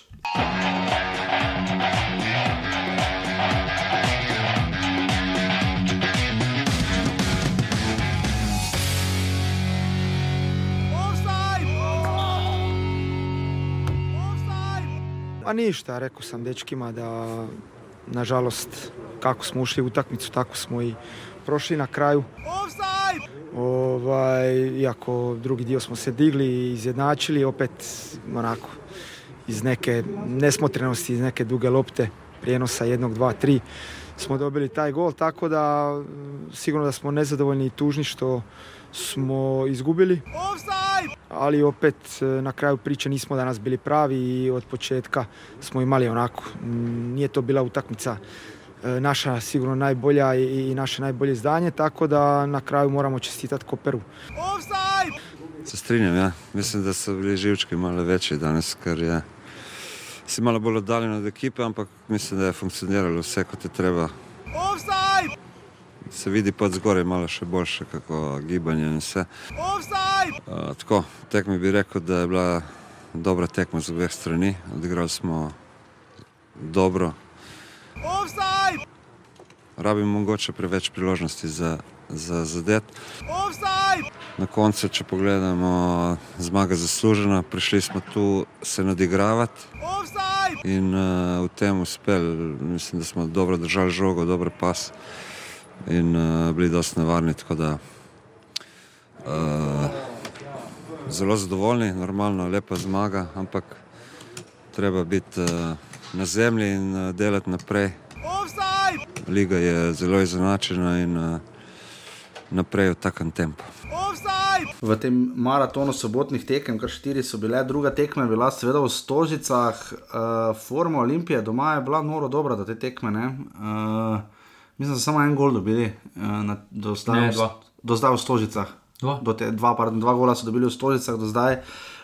A ništa, rekao sam dečkima da nažalost kako smo ušli u utakmicu tako smo i prošli na kraju. Ovaj, iako drugi dio smo se digli i izjednačili opet onako iz neke nesmotrenosti, iz neke duge lopte, prijenosa jednog, dva, tri smo dobili taj gol, tako da sigurno da smo nezadovoljni i tužni što smo izgubili ali opet e, na kraju priče nismo danas bili pravi i od početka smo imali onako, mm, nije to bila utakmica e, naša sigurno najbolja i, i naše najbolje izdanje, tako da na kraju moramo čestitati Koperu. Se strinjam, ja. Mislim, da so bili živčki malo večji danes, ker je si malo bolj oddaljen od ekipe, ampak mislim, da je funkcioniralo vse, kot je treba. Se vidi pod zgoraj malo še boljše, kako gibanje in vse. Uh, tako, tekmi bi rekel, da je bila dobra tekma z obeh strani. Odigrali smo dobro. Rabimo mogoče preveč priložnosti za, za zadet. Na koncu, če pogledamo, zmaga zaslužena, prišli smo tu se nadigravati in uh, v tem uspeli. Mislim, da smo dobro držali žogo, dober pas in uh, bili dosti nevarni. Tako da uh, zelo zadovoljni, normalno, lepa zmaga, ampak treba biti uh, na zemlji in uh, delati naprej. Liga je zelo izenačena in uh, naprej v takem tempu. v tem maratonu sobotnih tekem, kar štiri so bile, druga tekma je bila seveda v Stožicah, uh, forma Olimpije doma je bila noro dobra do te tekme. ne. Uh, mislim, da so samo en gol dobili, uh, na, do, zdaj, Ne, dva. do zdaj v Stožicah. Dva. Do te, dva, pardon, dva gola so dobili v Stožicah do zdaj.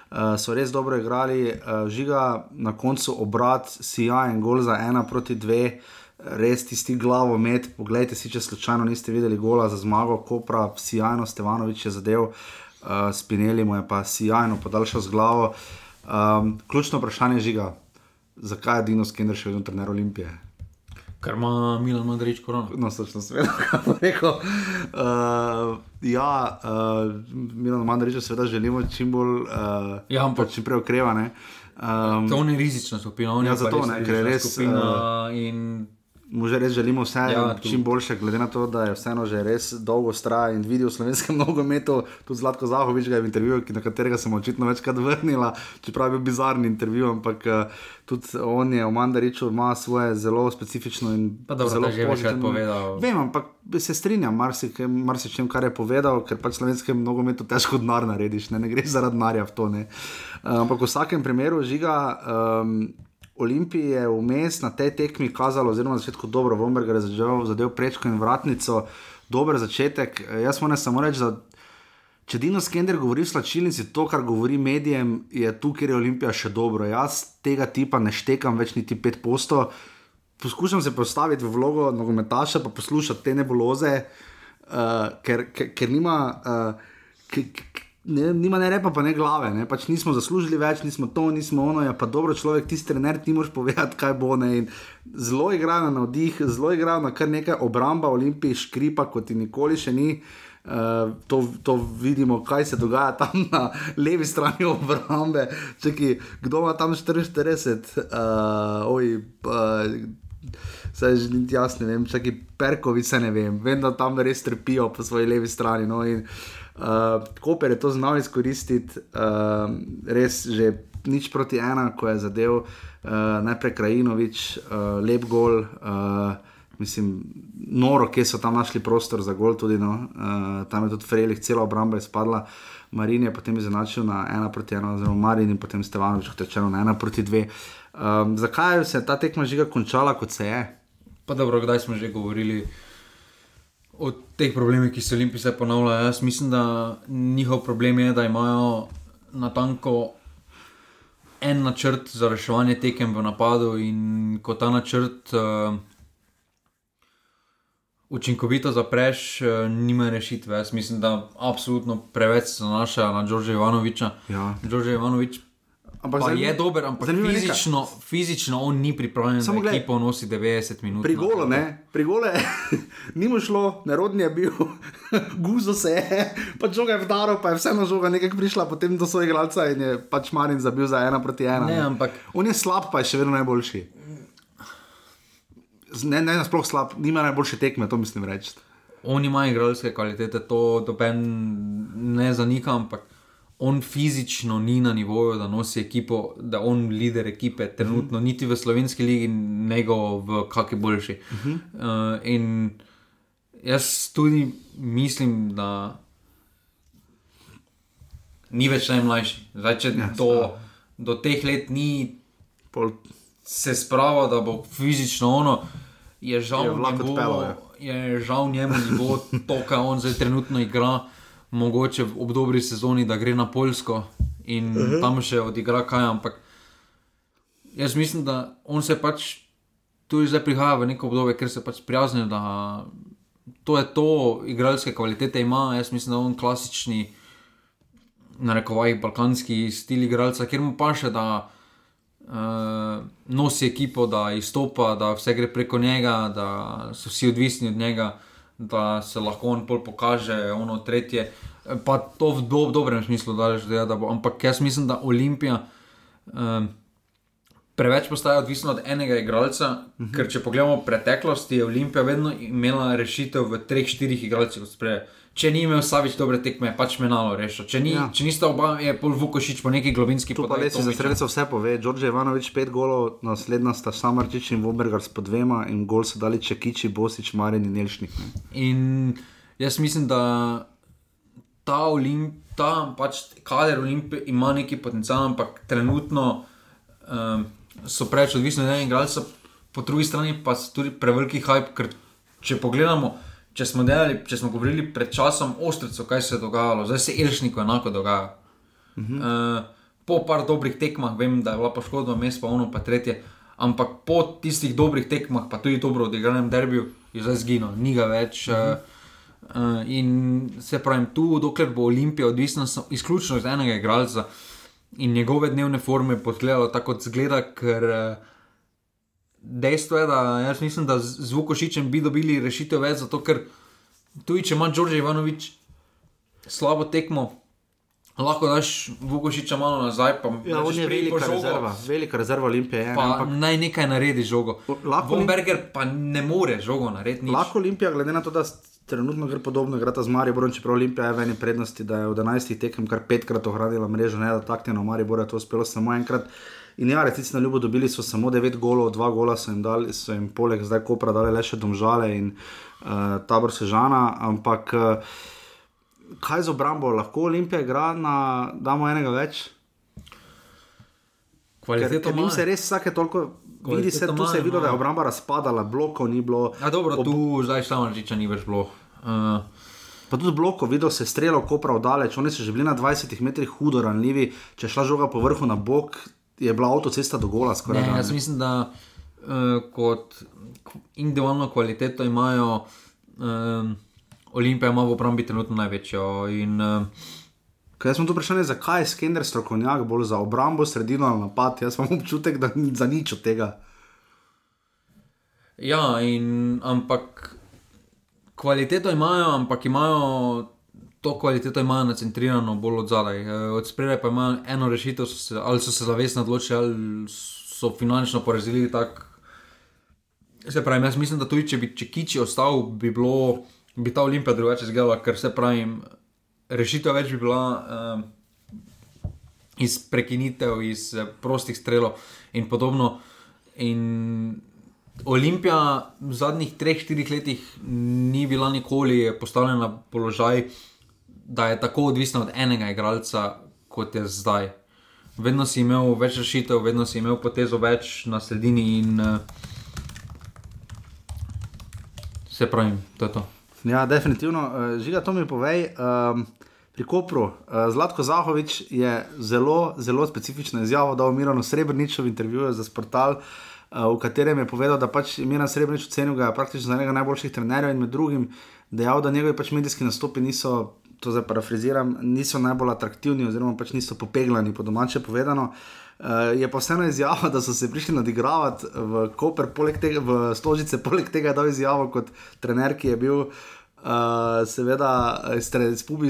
Uh, so res dobro igrali, uh, žiga na koncu obrat, sijajen gol za ena proti dve, res tisti glavo med. Poglejte si, če slučajno niste videli gola za zmago, Kopra, sijajno Stevanovič je zadev, uh, Spinelli mu je pa sijajno podaljšal z glavo. Um, ključno vprašanje je žiga, zakaj je Dino Skender še vedno trener Olimpije? Ker ima Milan Madrič korono. No, sočno seveda, kaj bo rekel. Uh, ja, uh, Milan Mandariča seveda želimo čim bolj, uh, Ja, ampak- čim prej okrevane. Um, To ni rizična skupina, on Ja, je pa zato ne, ker je res, skupina in mu že res želimo vse Ja, čim boljše, glede na to, da je vseeno že res dolgo straja in vidi v slovenskem nogometu. Tudi Zlatko Zahovič ga je v intervjuju, ki- na katerega sem očitno večkrat vrnila, čeprav je bil bizarni intervju, ampak uh, tudi on je v Mandariču ima svoje zelo specifično in Pa dobro, zelo pozitivno- povedal. Vem, ampak se strinjam marsikem, marsičem, kar je povedal, ker pač slovenskem nogometu težko denar narediš, ne, ne gre zaradi denarja v to. Ne. Uh, ampak v vsakem primeru žiga. Um, Olimpiji je vmes na tej tekmi kazalo, oziroma na začetku dobro, Vomberger je zadev, zadev prečko in vratnico, dober začetek. Eh, Jaz moram samo reči, da če Dino Skender govori v slačilnici, to, kar govori medijem, je tu, kjer je Olimpija še dobro. Jaz tega tipa ne štekam več niti pet posto. poskušam se postaviti v vlogo nogometaša, pa poslušati te nebuloze, uh, ker, ker, ker nima. Uh, k, k, Ne, nima ne repa, pa ne glave, ne? pač nismo zaslužili več, nismo to, nismo ono, ja, pa dobro človek, ti trener, ti moš povedati, kaj bo. Ne? In zelo igrajo na vdih, zelo igrajo na kar nekaj obramba, olimpij, škripa, kot ti nikoli še ni. Uh, to, to vidimo, kaj se dogaja tam na levi strani obrambe. Čeki, kdo ima tam 44, uh, oj, uh, se že niti jaz ne vem, čeki Perkovice ne vem, vem, da tam res trpijo po svoji levi strani. No, in, uh, Koper je to znal izkoristiti, uh, res že nič proti ena, ko je zadev uh, najprej Krajinovič, uh, lep gol. Uh, Mislim, noro, kje so tam našli prostor za gol, tudi no. uh, tam je tudi Frejlih, cela obramba je spadla, Marin je potem izenačil na ena proti ena, oziroma Marin in potem Stevanovič, kot rečeno, na ena proti dve. Um, zakaj se je ta tekma žiga končala, kot se je? Pa dobro, kdaj smo že govorili o teh problemih, ki se Olimpiji zdaj ponavljajo. Jaz mislim, da njihov problem je, da imajo na tanko en načrt za reševanje tekem v napadu in ko ta načrt. Uh, učinkovito zapreš, eh, nima rešitve. Jaz mislim, da absolutno preveč se nanaša na Džorža Ivanoviča. Ja. Džorža Ivanovič ampak zanim, je dober, ampak fizično, fizično on ni pripravljen, Samo da ekipo nosi 90 minut. Pri golo, ne, pri gole, ni mu šlo, nerodni je bil, guzo se je, pač žoga je vdaro, pa je vseeno žoga nekaj prišla potem do svojega glavca in je pač Marin zabil za ena proti ena. Ne, ne. Ampak, on je slab, pa je še vedno najboljši ne, ne, sploh slab, nima najboljše tekme, to mislim reči. On ima igralske kvalitete, to doben ne zanika, ampak on fizično ni na nivoju, da nosi ekipo, da on lider ekipe, trenutno uh -huh. niti v slovenski ligi, nego v kakšni boljši. Uh -huh. uh, in jaz tudi mislim, da ni več najmlajši. Zdaj, če ja, to, do teh let ni. Pol se sprava, da bo fizično ono, je žal, je njemu, je žal njemu ne bo to, kar on zdaj trenutno igra, mogoče v obdobri sezoni, da gre na Poljsko in uh -huh. tam še odigra kaj. Ampak jaz mislim, da on se pač tu zdaj prihaja v neko obdobje, ker se pač prijaznijo, da to je to, igralske kvalitete ima. Jaz mislim, da on klasični. Na rekovajih balkanski stil igralca, kjer mu pa še da uh, nosi ekipo, da izstopa, da vse gre preko njega, da so vsi odvisni od njega, da se lahko on pol pokaže, ono tretje. Pa to v do, dobrem smislu, da, že, da bo. Ampak jaz mislim, da Olimpija. Um, Preveč postaje odvisno od enega igralca, uh mhm. -huh. ker če pogledamo preteklost, je Olimpija vedno imela rešitev v treh, štirih igralcih, kot sprej če ni imel Savič dobre tekme, pač menalo rešil. Če, ni, ja. če nista oba, je pol Vukošič po neki globinski poti. Pa res za sredstvo vse pove. Đorđe Ivanovič pet golov, naslednja sta Samarčič in Vobergar s po dvema in gol so dali Čekiči, Bosič, Marin in Jelšnik. Ne. In jaz mislim, da ta Olimpija. Ta pač kader Olimpije ima neki potencial, ampak trenutno um, so preveč odvisni od enega igralca, po drugi strani pa so tudi preveliki hype. Ker če pogledamo, če smo, delali, če smo govorili pred časom o Ostricu, kaj se je dogajalo, zdaj se Elžniku enako dogaja. Uh -huh. uh, po par dobrih tekmah, vem, da je bila poškodba, mes pa ono, pa tretje. Ampak po tistih dobrih tekmah, pa tudi dobro odigranem derbiju, je zdaj zginil, ni ga več. Uh -huh. uh, in se pravim, tu, dokler bo Olimpija odvisna izključno od enega igralca in njegove dnevne forme, podgledalo tako, kot zgleda, ker. Uh, dejstvo je, da jaz mislim, da z Vukošičem bi dobili rešitev več, zato ker tudi če ima Đorđe Ivanovič slabo tekmo. Lahko daš Vukošiča malo nazaj, pa ja, je velika rezerva, velika rezerva Olimpije. Je, ampak... Naj nekaj naredi žogo. Bomberger pa ne more žogo narediti. Lahko Olimpija, glede na to, da trenutno gre podobno, gre ta z Mariborom, čeprav Olimpija je v eni prednosti, da je v 11 tekem kar petkrat ohranila mrežo, ne da taktično Maribor je to uspelo samo enkrat. In ja, resnici na ljubo dobili so samo 9 golov, 2 gola so jim dali, so jim poleg zdaj kopra dali le še domžale in uh, tabor sežana. Ampak uh, kaj z obrambo, lahko Olimpija igra na damo enega več? Kvaliteta ima se res vsake toliko. Vidi se, tu se je videlo, da je obramba razpadala, blokov ni bilo. Ja, dobro, ob... tu zdaj samo reči, ni več bilo. Uh... Pa tudi blokov, videl se strelo, kopra oddaleč, oni so že bili na 20 metrih hudo ranljivi, če šla žoga po vrhu na bok, je bila avtocesta do gola. Ne, jaz mislim, da uh, kot individualno kvaliteto imajo. Um, Olimpija ima v obrambi trenutno največjo. In, uh, Kaj smo tu vprašali, zakaj je Skender strokovnjak bolj za obrambo, sredino ali napad? Jaz imam občutek, da ni za nič od tega. Ja, in, ampak kvaliteto imajo, ampak imajo to kvaliteto imajo nacentrirano bolj od zadaj. Eh, od spredaj pa imajo eno rešitev, so se, ali so se zavestno odločili, ali so finančno porazili tako. Se pravi, jaz mislim, da tudi če bi Čekiči ostal, bi, bilo, bi ta olimpija drugače izgledala, ker se pravi, rešitev več bi bila um, iz prekinitev, iz uh, prostih strelov in podobno. In Olimpija v zadnjih 3-4 letih ni bila nikoli postavljena na položaj, da je tako odvisna od enega igralca, kot je zdaj. Vedno si imel več rešitev, vedno si imel potezo več na sredini in uh, se pravi, to je to. Ja, definitivno. Uh, žiga, to mi povej. Um, pri Kopru, uh, Zlatko Zahovič je zelo, zelo specifično izjavo dal Mirano Srebrniču v intervjuju za Sportal. Uh, v katerem je povedal, da pač Miran Srebrenic ocenil ga praktično za enega najboljših trenerjev in med drugim dejal, da njegovi pač medijski nastopi niso, to zdaj parafraziram, niso najbolj atraktivni oziroma pač niso popeglani, po domače povedano. Uh, je pa vseeno izjava, da so se prišli nadigravati v Koper, poleg tega, v Stožice, poleg tega je dal izjavo kot trener, ki je bil uh, Uh, seveda, spubi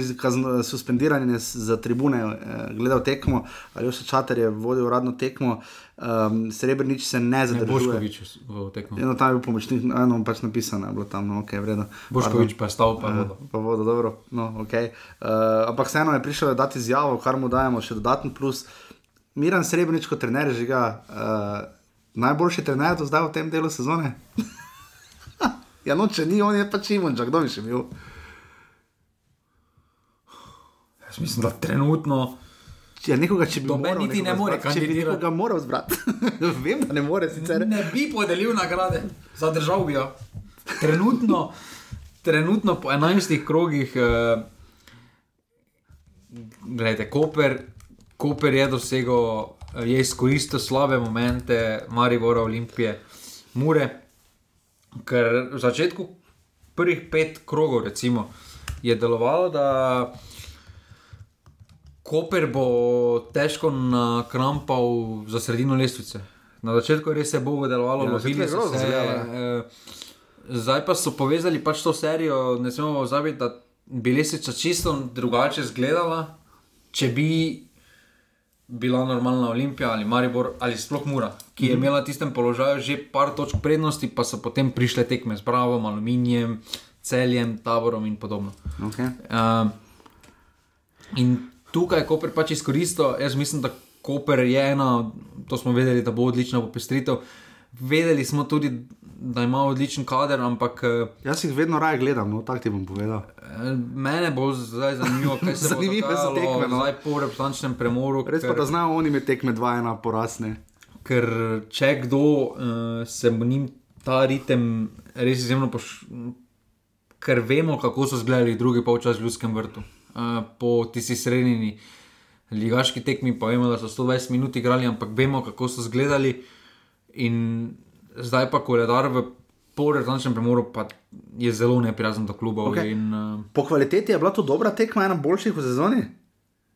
suspendiranje za tribune, uh, gledal tekmo, ali še čater je vodil uradno tekmo, um, Srebrenic se ne zadržuje. Boškovič v tekmo. Eno tam je bil pomočnik, eno pač napisano, je bilo tam, no, ok, vredno. Boškovič pa je stal, pa vodo. Uh, pa vodo, dobro, no, ok. Uh, ampak vseeno je prišel dati izjavo, kar mu dajemo še dodaten plus. Miran Srebrenic kot trener, že ga uh, najboljši trener do zdaj v tem delu sezone. Ja, no, če ni, on je pač imunča, kdo bi še bil. Jaz mislim, da trenutno. Je nekoga, če bi Noben moral niti ne more zbrati, če bi kandidirati. nekoga moral zbrati. Vem, da ne more sicer. Ne bi podelil nagrade, zadržal bi jo. Trenutno, trenutno po 11 krogih, uh, gledajte, Koper, Koper je dosegel, eh, je izkoristil slabe momente, Maribora, Olimpije, Mure. Ker v začetku prvih pet krogov, recimo, je delovalo, da Koper bo težko nakrampal za sredino lestvice. Na začetku res je Bogu delovalo, Ja, na lovili so grozno se. izgledalo, eh, Zdaj pa so povezali pač to serijo, ne smemo pozabiti, da bi lestvica čisto drugače izgledala, če bi bila normalna Olimpija ali Maribor ali sploh Mura, ki je imela v tistem položaju že par točk prednosti, pa so potem prišle tekme z Bravom, Aluminijem, Celjem, Taborom in podobno. Okay. Uh, in tukaj je Koper pač izkoristil, jaz mislim, da Koper je ena, to smo vedeli, da bo odlična popestritev. Vedeli smo tudi, da ima odličen kader, ampak eh, Jaz jih vedno raje gledam, no, tako ti bom povedal. eh, mene bo zdaj zanimivo, kaj se bo so dogajalo tekme, no. zdaj po reprezentančnem premoru. Res pa, da znajo oni med tekme 2-1 porasne. Ker če kdo uh, se mu njim ta ritem res izjemno poš... Ker vemo, kako so izgledali drugi polčas v Ljudskem vrtu. Uh, po tisti srednji ligaški tekmi, pa vemo, da so 120 minut igrali, ampak vemo, kako so izgledali. In zdaj pa koledar v polretančnem premoru pa je zelo neprijazen do klubov. Okay. In, uh, Po kvaliteti je bila to dobra tekma, ena boljših v sezoni?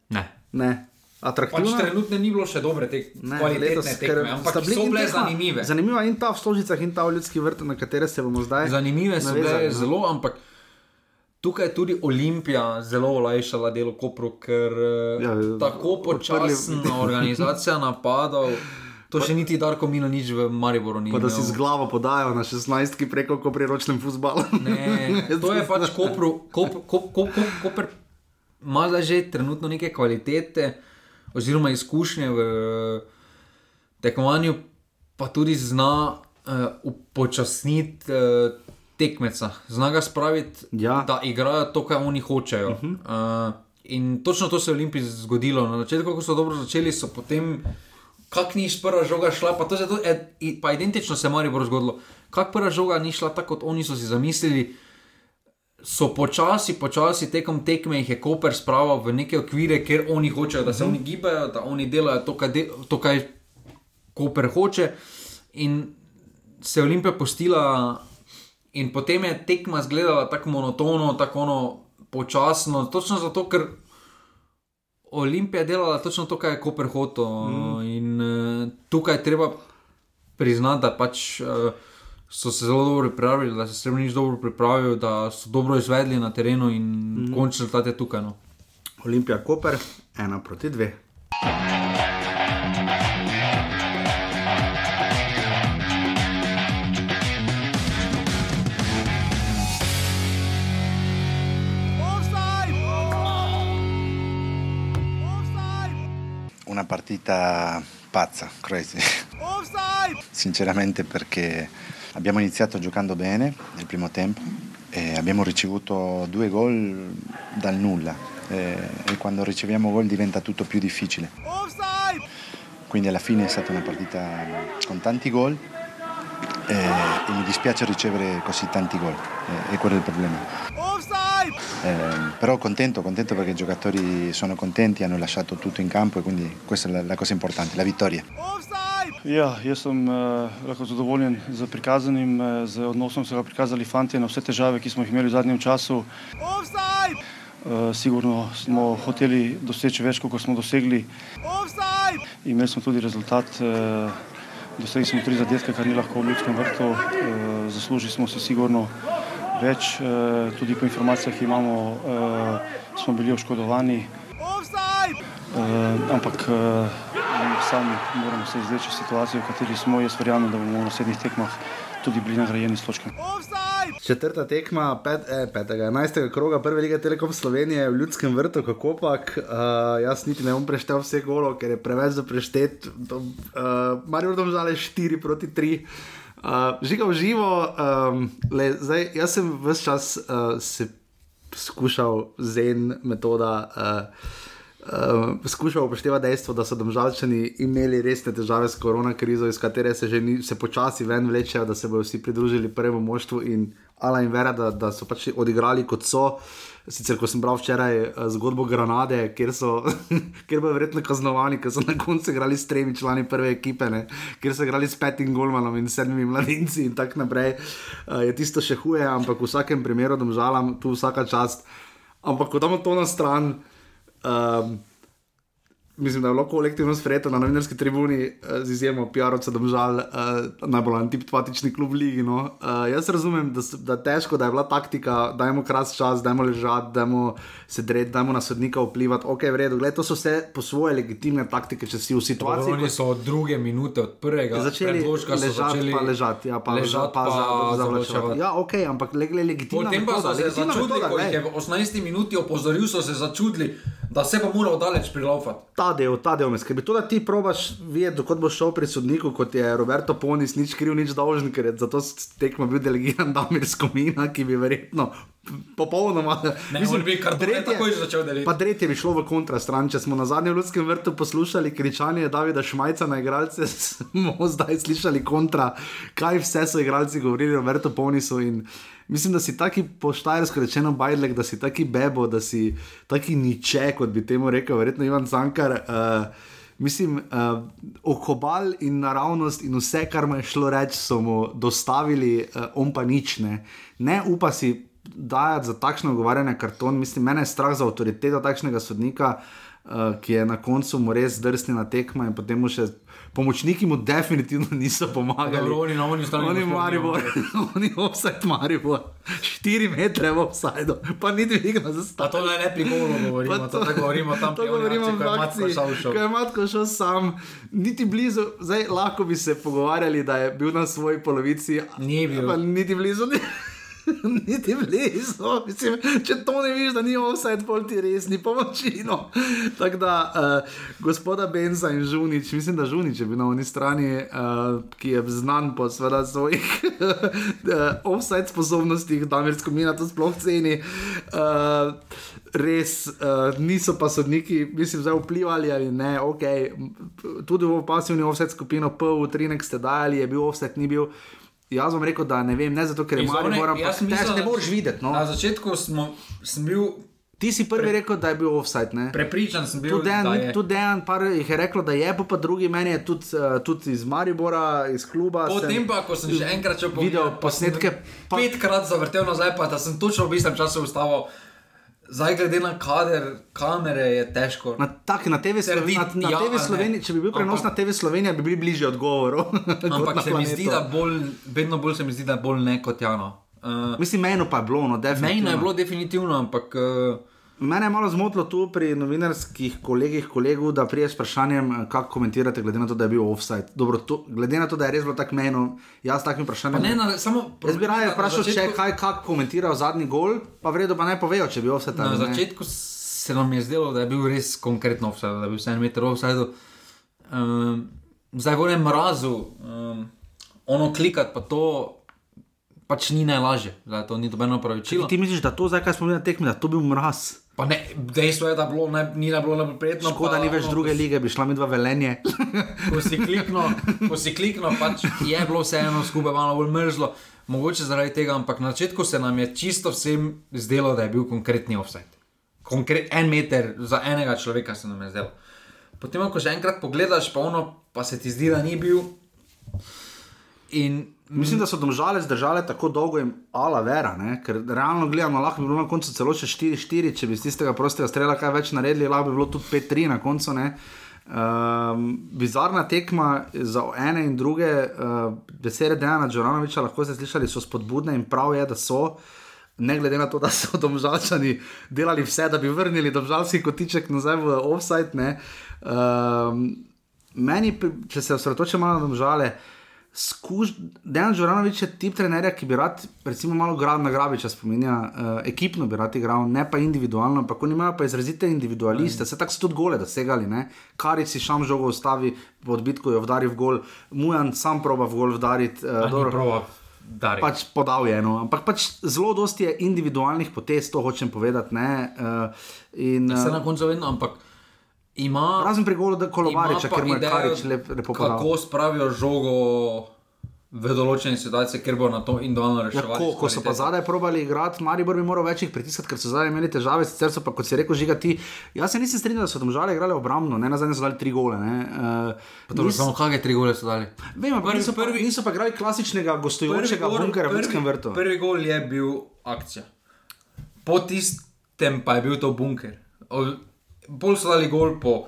ne. Ne. Pač Atraktivna. trenutno ni bilo še dobre tek Ne, kvalitetne letos, tekme, ampak so bile tekma zanimive. Zanimiva in ta v Stožicah, in ta v Ljudski vrt, na katere se bomo zdaj. Zanimive so navezali, bile no. zelo, ampak tukaj je tudi Olimpija zelo olajšala delo Kopru, ker Ja, ja, tako počasna organizacija napadov. To še niti Darko Mino nič v Mariboru ni. Pa da si z glavo podajo na 16 preko ko pri ročnem futbalu. Ne, to je pač Kopru, kop, kop, kop, kop, Koper ima zdaj že trenutno neke kvalitete oziroma izkušnje v tekmovanju, pa tudi zna uh, upočasniti uh, tekmeca, zna ga spraviti, Ja. da igrajo to, kar oni hočejo. Uh -huh. uh, in točno to se je v Olimpiji zgodilo. Na začetku, ko so dobro začeli, so potem. Kak ni prva žoga šla, pa to to, e, i- pa identično se je Maribor zgodilo. Kak prva žoga ni šla tako, kot oni so si zamislili, so počasi, počasi tekom tekme jih je Koper spravil v neke okvire, kjer oni hočejo, da se oni gibajo, da oni delajo to, kaj, de, to, kaj Koper hoče. In se je Olimpija postila in potem je tekma izgledala tako monotono, tako ono počasno, točno zato, ker. Olimpija je delala točno to, kar je Koper hotel. Mm. In uh, tukaj je treba priznati, da pač, uh, so se zelo dobro pripravili, da se srebreniš dobro pripravil, da so dobro izvedli na terenu in mm. končni rezultat je tukaj. No. Olimpija Koper, ena proti dve. Una partita pazza, crazy. Sinceramente perché abbiamo iniziato giocando bene nel primo tempo e abbiamo ricevuto due gol dal nulla e, e quando riceviamo gol diventa tutto più difficile. Quindi alla fine è stata una partita con tanti gol e, e mi dispiace ricevere così tanti gol, e, è quello il problema. Eh, però contento, contento perché i giocatori sono contenti, hanno lasciato tutto in campo e quindi questa è la, la cosa importante, la vittoria. Ja, jaz sem uh, lahko zadovoljen z prikazanim, uh, z odnosom so ga prikazali fanti na vse težave, ki smo jih imeli v zadnjem času. Uh, sigurno smo hoteli doseči več, kot smo dosegli. Offside! Imeli smo tudi rezultat, uh, dosegli smo tri zadetke, kar ni lahko v ljudskem vrtu. Uh, zaslužili smo si sigurno več, uh, tudi po informacijah, ki imamo, uh, smo bili oškodovani. Uh, ampak sami moramo se izreči situacijo, v kateri smo. Jaz verjamem, da bomo v naslednjih tekmah tudi bili nagrajeni s točkami. Četrta tekma, pet, eh, petega, enajstega kroga, prve lige Telekom Slovenije v Ljudskem vrtu, kako pač. Uh, jaz niti ne bom preštel vse golo, ker je preveč za preštet. Uh, Marijo dom žale 4 proti 3. Uh, žiga v živo, um, le, zdaj, jaz sem vse čas uh, se skušal zen metoda. Uh, uh, skušal upoštevati dejstvo, da so domžalčani imeli resne težave s korona krizo, iz katere se že ni, se počasi ven vlečejo, da se bodo vsi pridružili prvemu moštvu in ala in vera, da, da so pač odigrali kot so. Sicer, ko sem bral včeraj uh, zgodbo Granade, kjer, so, bodo verjetno kaznovani, ker so na koncu igrali s tremi člani prve ekipe, ne? kjer so igrali s petim Golmanom in sedmimi mladinci in tako naprej, uh, je tisto še huje, ampak v vsakem primeru, da žalam, tu vsaka čast. Ampak ko damo to na stran, Um, mislim, da je bilo kolektivno sprejeto na novinarski tribuni, eh, z izjemo PR-ovca, da je žal uh, najbolj antipatični klub Ligi. No. Uh, jaz razumem, da, da je težko, da je bila taktika, da imamo kras čas, da imamo ležati, da imamo se dreti, da imamo na sodnika vplivati. Ok, v redu, Gled, to so vse po svoje legitimne taktike, če si v situaciji. Oni so od druge minute, od prvega, začeli ležati, začeli pa ležati, ja, pa ležati, pa, pa zavlačevati. Ja, ok, ampak le, le, legitimno. Potem pa so se začudili, ko jih je v 18 minuti opozoril, so se začudili, da se pa mora daleč prilaufati. Ta del, ta del me skrbi. To, da ti probaš videti, kot boš šel pri sodniku, kot je Roberto Ponis, nič kriv, nič dolžen, ker je zato tekmo bil delegiran Damir Skomina, ki bi verjetno. Popolnoma, mislim, bi kar dretje, začel deliti. Pa dretje bi šlo v kontrastran. Če smo na zadnjem ljudskem vrtu poslušali kričanje Davida Šmajca na igralce, smo zdaj slišali kontra, kaj vse so igralci govorili o Roberto Ponisu. Mislim, da si taki poštarsko rečeno bajdlek, da si taki bebo, da si taki niče, kot bi temu rekel, verjetno Ivan Zankar. Uh, Mislim, uh, okobal in naravnost in vse, kar mu je šlo reči, so mu dostavili, uh, on pa nič ne. Ne upa si dajati za takšno ogovarjanje karton. Mislim, mene je strah za avtoriteto takšnega sodnika, uh, ki je na koncu mu res drsni na tekmo in potem mu še pomočniki mu definitivno niso pomagali. Oni na oni. Oni Maribor, oni offside Maribor, 4 metre v offside, pa ni dvignil za sta. To ne pri golu govorimo, to, to govorimo tam, to govorimo akciji, ko je Matko šel sam, niti blizu, zdaj lahko bi se pogovarjali, da je bil na svoji polovici. Ni bil. Pa niti blizu. Ni. niti blizu. Mislim, če to ne vidiš, da ni vse pol ti res, ni pomoči. No. Tako da, uh, gospoda Benza in Žunič, mislim, da Žunič je bil na oni strani, uh, ki je znan po svojih uh, offside sposobnostih, da mirsko mina to sploh ceni. Uh, Res uh, niso pa sodniki, mislim, zdaj vplivali ali ne. Okay. Tudi v pasivni offset skupino PV3 ste dajali, je bil offset, ni bil. Jaz bom rekel, da ne vem, ne zato, ker je malo moram, jaz pa, ne moreš videti. No. Na začetku smo, sem bil Ti si prvi rekel, da je bil offside. Ne? Prepričan sem bil, Tudi je. tudi Dejan, par jih je rekel, da je, pa, pa drugi meni je tudi, uh, tudi iz Maribora, iz kluba. Potem pa, ko sem še enkrat video posnetke, pa... petkrat zavrtel nazaj, pa da sem točno v istem času ustavil. Zdaj, glede na kader, kamere je težko. Na, tak, na TV, Sloven, na, na ja, TV Sloveniji, če bi bil prenos ampak, na TV Slovenija, bi bili bližje odgovoru. ampak se mi zdi, da bolj, vedno bolj se mi zdi, da bolj ne kot Jano. Uh, Mislim, mejno pa je bilo, no, definitivno. Mejno je bilo definitivno, ampak. Uh, Mene je malo zmotilo tu pri novinarskih kolegih, kolegov, da priješ s vprašanjem, kako komentirate, glede na to, da je bil offside. Dobro, to, glede na to, da je res bilo tako mejno, jaz s takim vprašanjem. Ne, na, samo jaz bi raje vprašal, če kaj, kako komentirajo zadnji gol, pa vredno pa naj povejo, če bi offside. Na začetku se nam je zdelo, da je bil res konkretno offside, da je bil vse en meter offside. Um, zdaj v enem mrazu, um, ono klikati pa to. Pač ni najlažje, da to ni dobeno pravičilo. Ti misliš, da to zdaj, kaj smo imeli na tekmi, da to bil mraz? Pa ne, dejstvo je, da bilo ne, ni bilo najbolj prijetno. Škoda, ni več druge lige, bi šla mi dva velenje. ko si kliknil, ko si kliknil, pač je bilo vseeno skupaj malo bolj mrzlo. Mogoče zaradi tega, ampak na začetku se nam je čisto vsem zdelo, da je bil konkretni offset. Konkret, en meter za enega človeka se nam je zdelo. Potem, ko že enkrat pogledaš, pa ono pa se ti zdi, da ni bil. In Mislim, da so domžale zdržale tako dolgo in ala vera, ne? ker realno gledano, lahko bi bilo na koncu celo še 4-4, če bi iz tistega prostega strela kaj več naredili, lahko bi bilo tudi 5-3 na koncu. Um, bizarna tekma za ene in druge, uh, besede Dejana Džoranoviča lahko ste slišali, so spodbudne in prav je, da so. Ne glede na to, da so domžalčani delali vse, da bi vrnili domžalski kotiček nazaj v offside. Um, meni, če se osredotočim malo na domžale, uh, Dejan Žoranovič je tip trenerja, ki bi rad, recimo, malo grad na Grabiča spominja, uh, ekipno bi rad igral, ne pa individualno, ampak oni imajo pa izrazite individualiste, se tako so tudi gole dosegali, kar si šam žogo ustavi v odbitku, jo vdari v gol, Mujan sam proba v gol vdariti. Uh, pač podal je eno, ampak pač zelo dosti je individualnih potez, to hočem povedati. Uh, in, uh, se na koncu vedno, ampak. Ima, Razen pri golu, da kolovariča, ker ima karič lep, lepo povedal. Kako spravijo žogo v določene situacije, ker bo na to individualno reševali. Ja, ko, ko so pa zadaj probali igrati, Maribor bi moral večjih pritiskati, ker so zadaj imeli težave, sicer so pa, kot si rekel, žigati. Jaz se nisem strinjal, da so domžale igrali obrambno, ne na zadnje so dali tri gole. Uh, to nis... Samo kakšne tri gole so dali? Vem, prvi, niso, prvi, niso pa igrali klasičnega gostujočega bunkera v Ljudskem vrtu. Prvi gol je bil akcija. Po tistem pa je bil to bunker bolj so dali gol po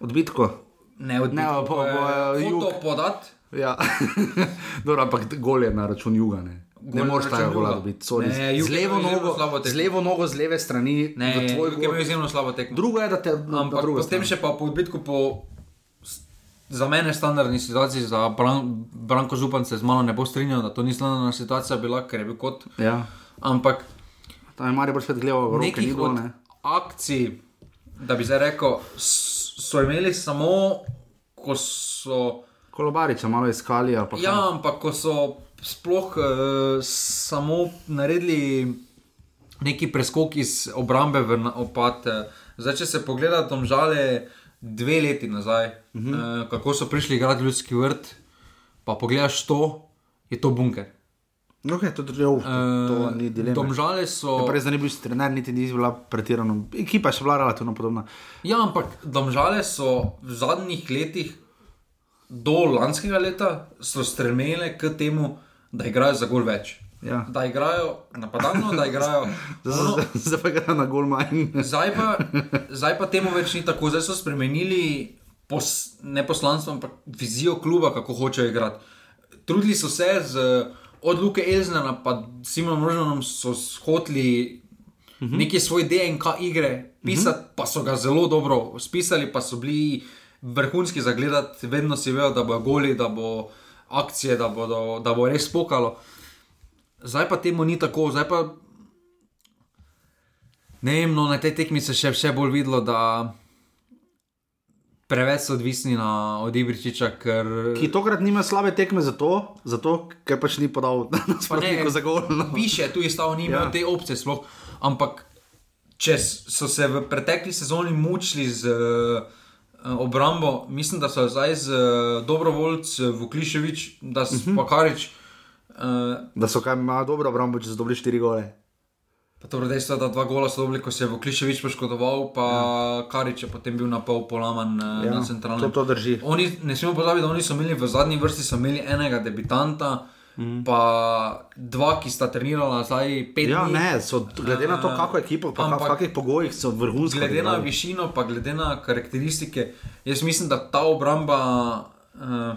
odbitku. Ne, odbitku, ne po, po, po to podati. Ja, Dobro, ampak gol je na račun juga. Ne, ne moreš tega gola dobiti. Z levo, nogo, z levo nogo, z leve strani. Ne, tvoj gol je izjemno slabo tekmo. Drugo je, da te ampak potem še pa po odbitku po. Za mene je standardni situaciji, za Bran, Branko Župan se z mano ne bo strinjal, da to ni standardna situacija bila, ker je bil kot. Ja. Ampak. Tam je Marijo spet gledal, da je bilo nekaj akcij, da bi zdaj rekel, so imeli samo, ko so. Kolobariča malo iskali. Ja, ampak ko so sploh uh, samo naredili neki preskok iz obrambe v opad. Zdaj, če se pogledate, tam žale dve leti nazaj, uh -huh. uh, kako so prišli igrati ljudski vrt, pa pogledaš to, je to bunker. Okay, to, to, uh, to ni dilema. Domžale so. Ja, Prej ne bil trener, niti ni bila pretirano. Ekipa je še bila relativno podobna. Ja, ampak domžale so v zadnjih letih, do lanskega leta, stremele k temu, da igrajo za gol več. Ja. Da igrajo napadalno, da igrajo. Zdaj pa igrajo na gol manj. zdaj, pa, zdaj pa temu več ni tako. Zdaj so spremenili pos, ne poslanstvo, ampak vizijo kluba, kako hočejo igrati. Trudili so se z od Luke Elznana pa Simona Mržanom so hoteli uh -huh. neki svoj DNK igre pisati, uh -huh. pa so ga zelo dobro spisali, pa so bili vrhunski za gledati, vedno si vejo, da bo goli, da bo akcije, da bo, da bo res pokalo. Zdaj pa temu ni tako, zdaj pa. Ne vem, no, na tej tekmi se še, še bolj videlo, da preveč odvisni na, od Ibričiča. Ker... Ki tokrat nima slabe tekme za to, zato, ker pač ni podal nasprotnika za gol. No. Piše, tu je stal, ni imel ja. te opcije sploh. Ampak, če so se v pretekli sezoni mučili z uh, obrambo, mislim, da so zdaj z uh, dobrovoljcem Vukliševič, da so uh -huh. Pakarič. Uh, da so kaj ima dobro obrambo, če so dobili štiri gole. Pa to dejstvo, da dva gola so dobili, ko se je Vokliševič poškodoval, pa ja. Karič je potem bil na pol polaman ja, na centralnem. To, to drži. Oni, ne smemo pozabiti, da oni so imeli v zadnji vrsti imeli enega debitanta. Mm. Pa dva, ki sta trenirala zdaj pet ja, let. Ne, so, glede na to, kako je ekipa, pa ampak, v kakšnih pogojih so vrhunski. Glede na višino, pa glede na karakteristike, jaz mislim, da ta obramba uh,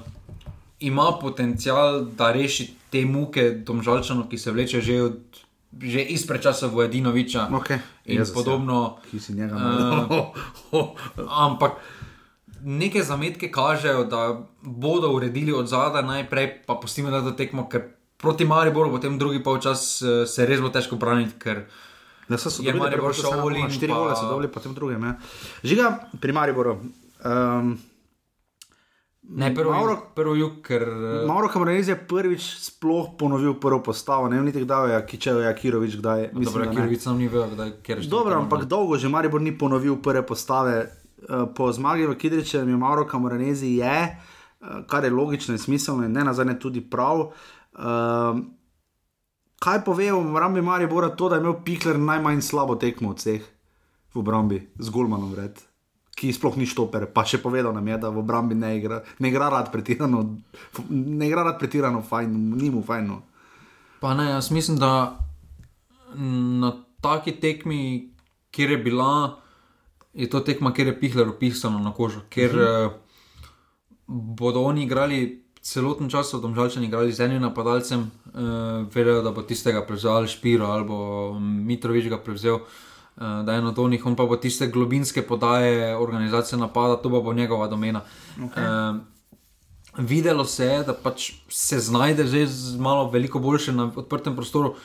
ima potencial, da reši te muke domžalčano, ki se vleče že od že izpred časa Vojdinoviča okay. in Jezus, podobno. Ja. Ki si njega malo. Uh, ampak neke zametke kažejo, da bodo uredili od zadaj najprej, pa pustimo, da tekmo, ker proti Mariboru potem drugi polčas uh, se res bo težko braniti. Da so se Maribor šel v Lini. Štiri gole so dobili, potem drugem. Ja. Žiga pri Mariboru. Um, Ne, prvo, Mauro, prvo jug, ker. Eh, Mauro Kamraniz je prvič sploh ponovil prvo postavo, ne vem, niti kdaj je Kičev, je Kirovič, kdaj je. Mislim, Dobro, Kirovič sam ni vedel, kdaj je. Dobro, ampak dolgo že Maribor ni ponovil prve postave. Eh, po zmagi v Kidriče je Mauro Kamraniz je, eh, kar je logično in smiselno in ne nazadnje tudi prav. Um, kaj povejo v obrambi Maribora to, da je imel Pikler najmanj slabo tekmo od vseh v obrambi z Gulmanom vred? Ki sploh ni štoper, pa še povedal nam je, da v obrambi ne igra, ne igra rad pretirano, ne igra rad pretirano, fajn, ni mu fajn. No. Pa ne, jaz mislim, da na taki tekmi, kjer je bila, je to tekma, kjer je pihler opisano na kožo, ker uh -huh. uh, bodo oni igrali. Celoten čas so domžalčani igrali z enim napadalcem, uh, vedo, da bo tistega prevzel Špiro ali Mitrovič ga prevzel. Eh, da je eno to njih, on pa bo tiste globinske podaje, organizacije napada, to pa bo njegova domena. Okay. Uh, videlo se je, da pač se znajde že z malo veliko boljše na odprtem prostoru,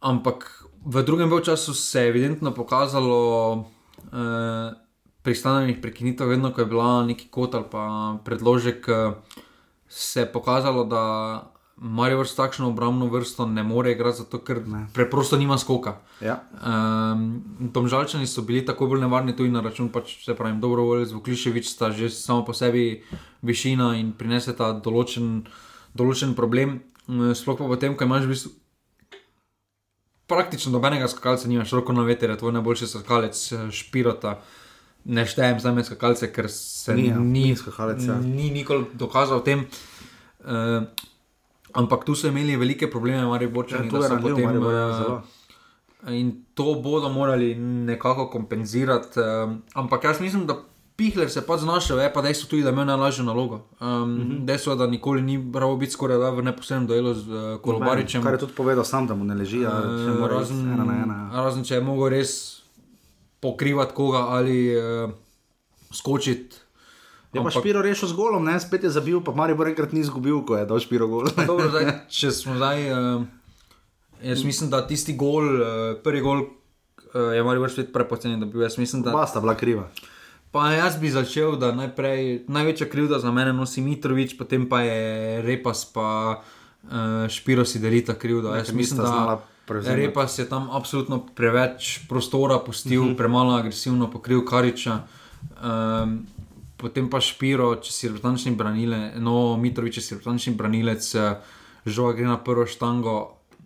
ampak v drugem času se je evidentno pokazalo. Uh, Pri stanovanjih prekinitev, vedno ko je bila neki kot ali pa predložek, se je pokazalo, da Marijo s takšno obrambno vrsto ne more igrati, zato ker ne. preprosto nima skoka. Ja. Um, Domžalčani so bili tako bolj nevarni tudi na račun, pač se pravi, dobro volje z Vukliševič, sta že samo po sebi višina in prinese ta določen, določen problem. Sploh pa potem, ko imaš v bistvu praktično nobenega skakalca, nimaš roko na veter, tvoj najboljši skakalec, eh, špirota. Ne štejem za me skakalce, ker se ni, ni, ja. ni nikoli dokazal o tem. Uh, Ampak tu so imeli velike probleme, ali boče ne bodo potem. Ja, in to bodo morali nekako kompenzirati. Um, ampak jaz mislim, da Pihler se pa znašel, je pa dejstvo tudi, da ima najlažjo nalogo. Um, mm -hmm. Dejstvo je, da nikoli ni prav biti skoraj da v neposrednem duelu z uh, Kolobaričem. Kar je tudi povedal sam, da mu ne leži. Ja, uh, razen, ena ena. razen če je mogel res pokrivati koga ali uh, skočiti. Je pa Špiro rešil z golom, ne? spet je zabil, pa Marijo enkrat ni izgubil, ko je dal Špiro gol. Dobro, zdaj, če smo zdaj, uh, jaz mislim, da tisti gol, uh, prvi gol, uh, je Marijo spet prepoceni, da bi bil. Jaz mislim, da. Sta bila kriva. Pa jaz bi začel, da najprej, največja krivda za mene nosi Mitrovič, potem pa je Repas, pa uh, Špiro si delita krivdo. Jaz mislim, da. Repas je tam absolutno preveč prostora pustil, uh mhm. -huh. premalo agresivno pokril Kariča. Um, potem pa Špiro, če si reprezentančni branilec, no, Mitrovič, če si reprezentančni branilec, eh, žoga gre na prvo štango,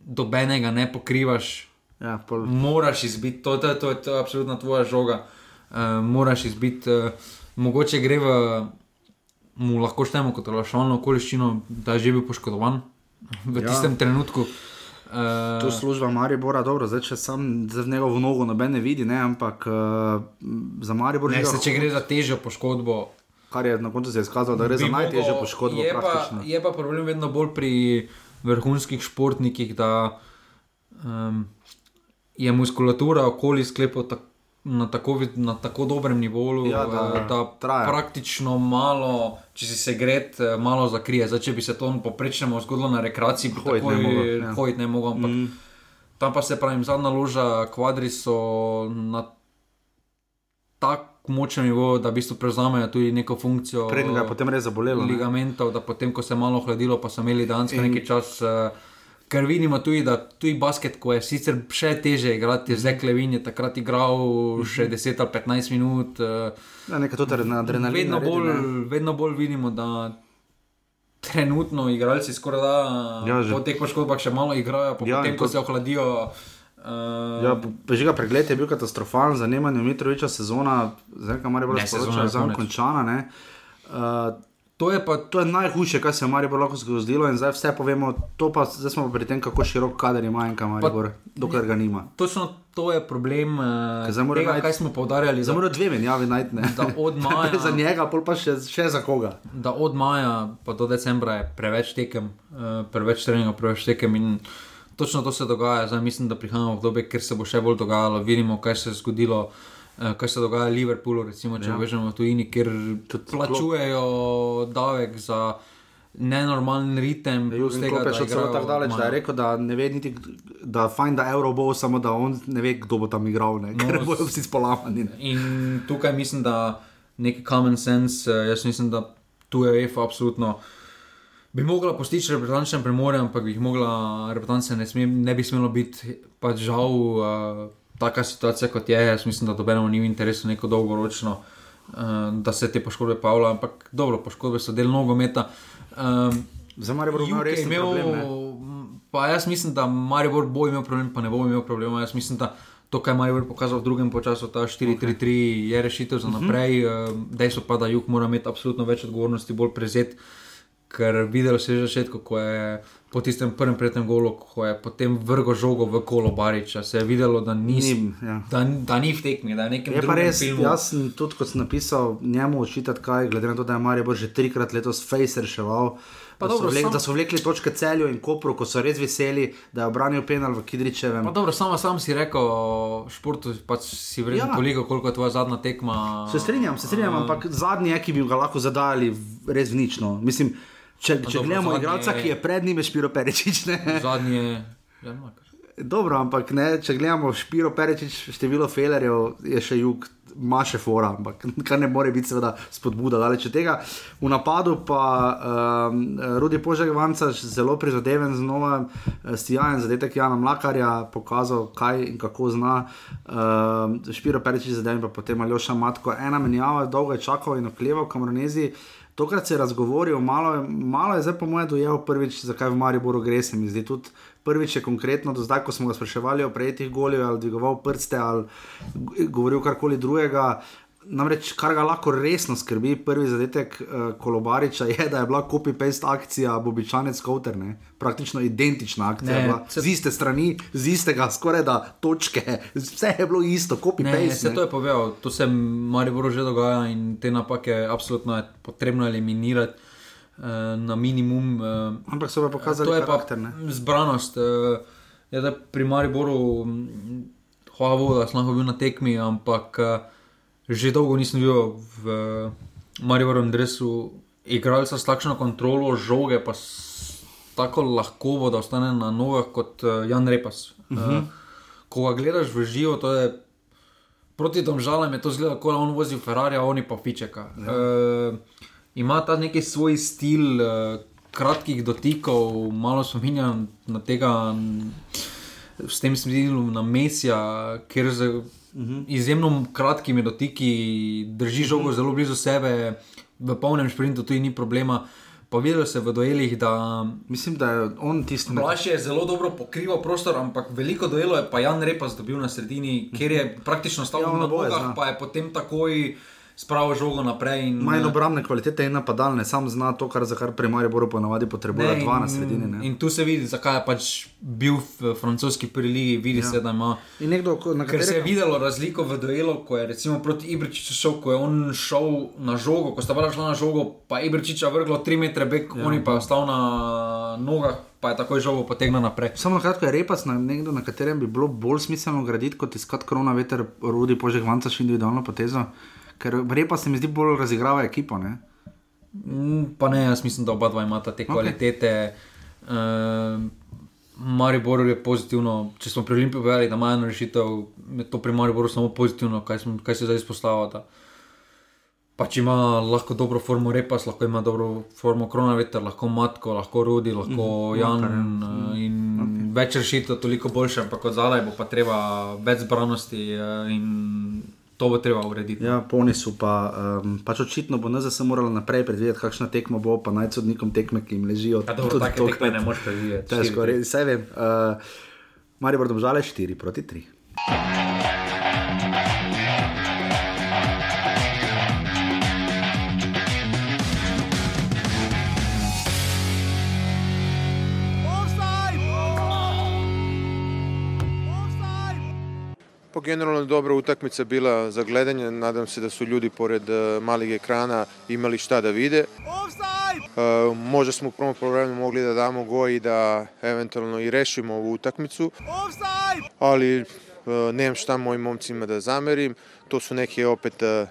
dobenega ne pokrivaš. Ja, pol... Moraš izbiti, to, to, to, to je absolutno tvoja žoga. Uh, moraš izbiti, uh, mogoče gre v, mu lahko štejemo kot lašalno okoliščino, da je že bil poškodovan v ja. tistem trenutku. Uh, to služba Maribora, dobro, zdaj če sam za njegovo nogo noben ne vidi, ne, ampak uh, za Maribor ne. Če gre za težjo poškodbo. Kar je na koncu se izkazalo, da gre za najtežjo poškodbo. Je pa, je pa problem vedno bolj pri vrhunskih športnikih, da um, je muskulatura okoli sklepov tako na tako, na tako dobrem nivoju, ja, da, eh, da praktično malo, če si se gre, eh, malo zakrije. Zdaj, če bi se to poprečnemu zgodilo na rekreaciji, bi hodil, ne mogel. Ja. Mm. Tam pa se pravi, zadnja loža, kvadri so na tak močen nivo, da v bistvu prevzamejo tudi neko funkcijo. Prednjo je potem res zabolelo. Ligamentov, da potem, ko se je malo hladilo, pa so imeli danes nekaj časa. Uh, ker vidimo tudi, da tudi basket, ko je sicer še teže igrati, zdaj Klevin je takrat igral še 10 ali 15 minut. Ja, nekaj tudi na adrenalinu. Vedno, bolj, vedno bolj vidimo, da trenutno igralci skoraj da ja, po teh poškodbah še malo igrajo, pa ja, potem, ko se ohladijo. Uh, Ja, Žiga pregled je bil katastrofalen, zanimanje Mitroviča sezona, zdaj kam Maribor Ne, sezona je končana. Ne? Uh, to je pa to je najhujše, kar se je Maribor lahko zgodilo in zdaj vse povemo, pa zdaj smo pri tem, kako širok kader ima in kam Maribor, dokler ga nima. točno to je problem, uh, tega, najti- kaj smo poudarjali. Zdaj da- mora dve menjavi najti, od maja- za njega, pol pa še, še za koga. da od maja pa do decembra je preveč tekem, uh, preveč treningov, preveč tekem. In točno to se dogaja. Zdaj mislim, da prihajamo v obdobje, kjer se bo še bolj dogajalo. Vidimo, kaj se je zgodilo. eh, Kaj se dogaja v Liverpoolu, recimo, če Ja. ja. vežemo tujini, kjer plačujejo davek za nenormalen ritem. plus Jurgen tega, Klopp je da šel celo tako daleč, da je rekel, da ne ve niti, da fajn, da Euro bo, samo da on ne ve, kdo bo tam igral, ne? ker No, bodo vsi spolavani. ne. In tukaj mislim, da neki common sense, eh, jaz mislim, da tu je UEFA absolutno. Bi mogla postiči reprezentančne premore, ampak bi jih mogla, reprezentance ne, sme, ne bi smelo biti, pač žal, uh, taka situacija kot je. Jaz mislim, da dobenemu ni v interesu neko dolgoročno, uh, da se te poškodbe pavlja, ampak dobro, poškodbe so del nogometa. Um, Za Maribor bo je resen imel, problem, ne. pa jaz mislim, da Maribor bo imel problem, pa ne bo imel problema. Jaz mislim, da to, kar je Maribor pokazal v drugem času, ta 4-3-3, je rešitev za naprej. Uh, Dejstvo pa, da Juk mora imeti absolutno več odgovornosti, bolj prezet. Ker videl si že začetku, ko je po tistem prvem prijetnem golu, ko je potem vrgo žogo v kolo Bariča, se je videlo, da ni, Ni, ja. da, da ni v tekmi, da je pa drugem res, filmu. jaz sem tudi, kot sem napisal, njemu očitati kaj, glede na to, da je Maribor že trikrat letos face reševal. Pa Da so, dobro, vlek, sam- da so vlekli točke celju in kopru, ko so res veseli, da je obranil penal v Kidričevem. Pa dobro, sama sam si rekel, športu pač si vreden Ja. toliko, koliko je tvoja zadnja tekma. Se strinjam, se strinjam, ampak zadnji je, ki bi ga lahko zadajali res v nično. Mislim, če, če dobro, gledamo igralca, ki je pred njim, je Špiro Perečič. Ne? Zadnji je. Ja, Makar. Dobro, ampak ne, če gledamo Špiro Perečič, število felerjev je še jug. Ma še fora, ampak kar ne more biti, seveda, spodbuda daleč od tega. V napadu pa um, Rudi Poževanca, zelo prizadeven, znova uh, stijajen zadetek Jana Mlakarja, pokazal, kaj in kako zna. Um, Špiro Perečič zadev, pa potem Aljoša Matko. Ena menjava, dolgo je čakal in okleval v Kameronezi. Tokrat se je razgovoril, malo, malo je zdaj po mojem dojel prvič, zakaj v Mariboru gre. Se mi zdi tudi prvič je konkretno, do zdaj, ko smo ga spraševali o prejetih golih ali dvigoval prste ali govoril karkoli drugega. Namreč, kar ga lahko resno skrbi, prvi zadetek uh, Kolobariča je, da je bila copy-paste akcija Bobičanec Kouter, ne? praktično identična akcija. Ne, Ne, bila, se- z iste strani, z istega, skoraj da točke, vse je bilo isto, Ne, copy-paste. vse to je povedal, to se Mariboru že dogaja in te napake absolutno je potrebno eliminirati uh, na minimum. Uh, Ampak so pa pokazali to je pa karakter, ne. zbranost. Uh, je, da pri Mariboru, mm, hvala Bogu, da sem lahko bil na tekmi, ampak uh, že dolgo nisem bil v uh, Mariborovem dresu igralca s takšno kontrolo žoge, pa s tako lahko, da ostane na nogah kot uh, Jan Repas. Uh -huh. uh, ko ga gledaš v živo, to je proti domžalam, je to zgleda, kot da on vozi Ferrari, a oni pa fičeka. Ja. Uh, ima ta neki svoj stil. Uh, Kratkih dotikov, malo spominja na tega, s tem smislu na Mesija, ker -huh. izjemno kratkimi dotiki drži žogo zelo blizu sebe, v polnem sprintu tudi ni problema. Pa videl se v duelih, da Mislim, da je on tisti, Blaž je zelo dobro pokrival prostor, ampak veliko delo je pa Jan Repas dobil na sredini, kjer je praktično stal Ja, na nogah, pa je potem takoj spravil žogo naprej. In, Manj obrambne kvalitete in napadalne, sam zna to, kar za kar pri Mariboru ponavadi potrebuje Ne, dva na in- sredini. Ne? In tu se vidi, zakaj je pač bil v francoski preligi, vidi ja. se, da ima. In nekdo, na Ker se je katerega- videlo razliko v duelu, ko je recimo proti Ibričiču šel, ko je on šel na žogo, ko sta bila šla na žogo, pa Ibričiča vrglo 3 metre bek, ja. oni pa je ostal na nogah, pa je takoj žogo potegnil naprej. Samo na kratko je repas, na, nekdo, na katerem bi bilo bolj smiselno graditi, kot iskati korona veter, rodi požeg vanca še individualno potezo. Ker repa se mi zdi bolj razigrava ekipo. Ne? Mm, Pa ne, jaz mislim, da oba dva imata te kvalitete. Okay. Uh, Maribor je pozitivno, če smo pri Olimpiji povedali, da ima eno rešitev, je to pri Mariboru samo pozitivno, kaj, smo, kaj se zdaj izpostavlja. da Pač ima lahko dobro formo repas, lahko ima dobro formo kronaveter, lahko matko, lahko rudi, lahko mm, Jan. Uh, in okay. več rešitev, toliko boljše, ampak od zadaj bo pa treba več zbranosti uh, in to bo treba urediti. Ja, polni so pa, um, pač očitno bo NZS morala naprej predvideti, kakšna tekma bo, pa naj sodnikom tekme, ki jim ležijo. Ja, dobro, tudi take tokrat. tekme ne moreš predvideti. Težko, res, vse vem. Uh, Maribor Domžale 4 proti 3. Po generalno dobra utakmica bila za gledanje. Nadam se da su ljudi pored e, malih ekrana imali šta da vide. E, možda smo u prvom problemu mogli da damo goj i da eventualno i rešimo ovu utakmicu. Ali e, nemam šta mojim momcima da zamerim. To su neke opet e,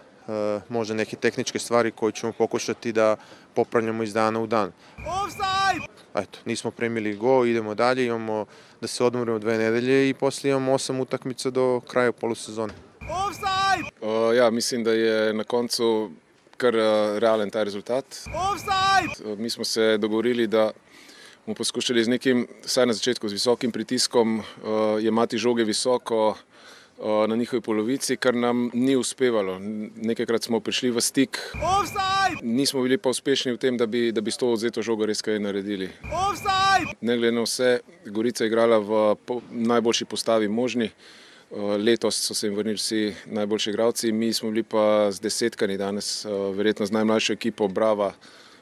možda neke tehničke stvari koje ćemo pokušati da popravljamo iz dana u dan. Eto, nismo primili go, idemo dalje, imamo da se odmorimo dve nedelje i poslije imamo osam utakmica do kraja polusezone. Uh, ja, mislim, da je na koncu kar uh, realen ta rezultat. Uh, mi smo se dogovorili, da bomo poskušali z nekim, vsaj na začetku, z visokim pritiskom, uh, jemati žoge visoko na njihovi polovici, kar nam ni uspevalo. Nekajkrat smo prišli v stik, nismo bili pa uspešni v tem, da bi, da bi s to odzeto žogo res kaj naredili. Ne glede na vse, Gorica je igrala v po, najboljši postavi možni. Letos so se jim vrnili vsi najboljši igralci, mi smo bili pa z desetkami danes, verjetno z najmlajšo ekipo Brava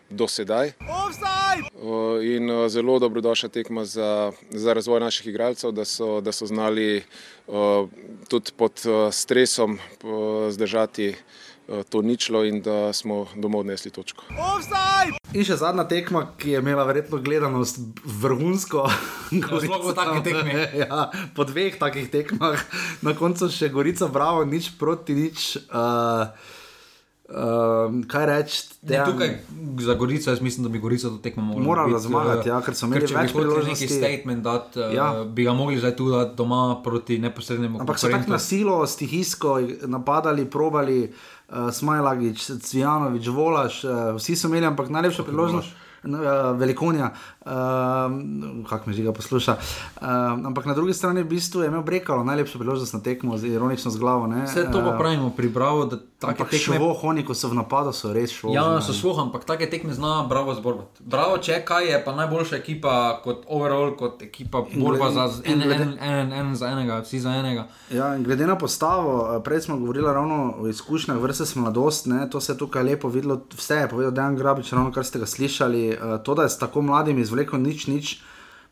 do sedaj. In zelo dobrodošla tekma za, za razvoj naših igralcev, da so, da so znali tudi pod stresom zdržati to ničlo in da smo domov odnesli točko. In še zadnja tekma, ki je imela verjetno gledanost vrhunsko. sploh po taki tekmi. ja, po dveh takih tekmah, na koncu še Gorica, bravo, nič proti nič. Uh, uh, kaj reči? Tukaj za Gorico, jaz mislim, da bi Gorica to tekmo morala Morala biti, zmagati, eh, ja, ker so imeli če več bi hoteli priložnosti. neki statement dati, Ja. ja. bi ga mogli zdaj tu dati doma proti neposrednemu Ampak so tako na silo, stihijsko napadali, probali, uh, Smajlagič, Cvijanovič, Volaš, uh, vsi so imeli, ampak najlepša priložnost. Uh, Velikonja, uh, kako me žiga posluša. Uh, ampak na drugi strani v bistvu je imel Brekalo najlepšo priložnost na tekmo, z ironično z glavo. Ne? Vse to pa Eh, pravimo pri Bravo, da take Ampak tekme. švoh, oni, ko so v napadu, so res švoh. Ja, so svoh, ampak take tekme zna Bravo zborbati. Bravo, če kaj je pa najboljša ekipa kot overall, kot ekipa In borba glede- za in en, glede- en, en, en za enega, vsi za enega. Ja, in glede na postavo, eh, prej smo govorili ravno o izkušnjah vrste mladost, ne, to se je tukaj lepo videlo, vse je povedal Dejan Grabič, ravno kar ste ga slišali. eh, To, da je s tako mladim izvlekel nič, nič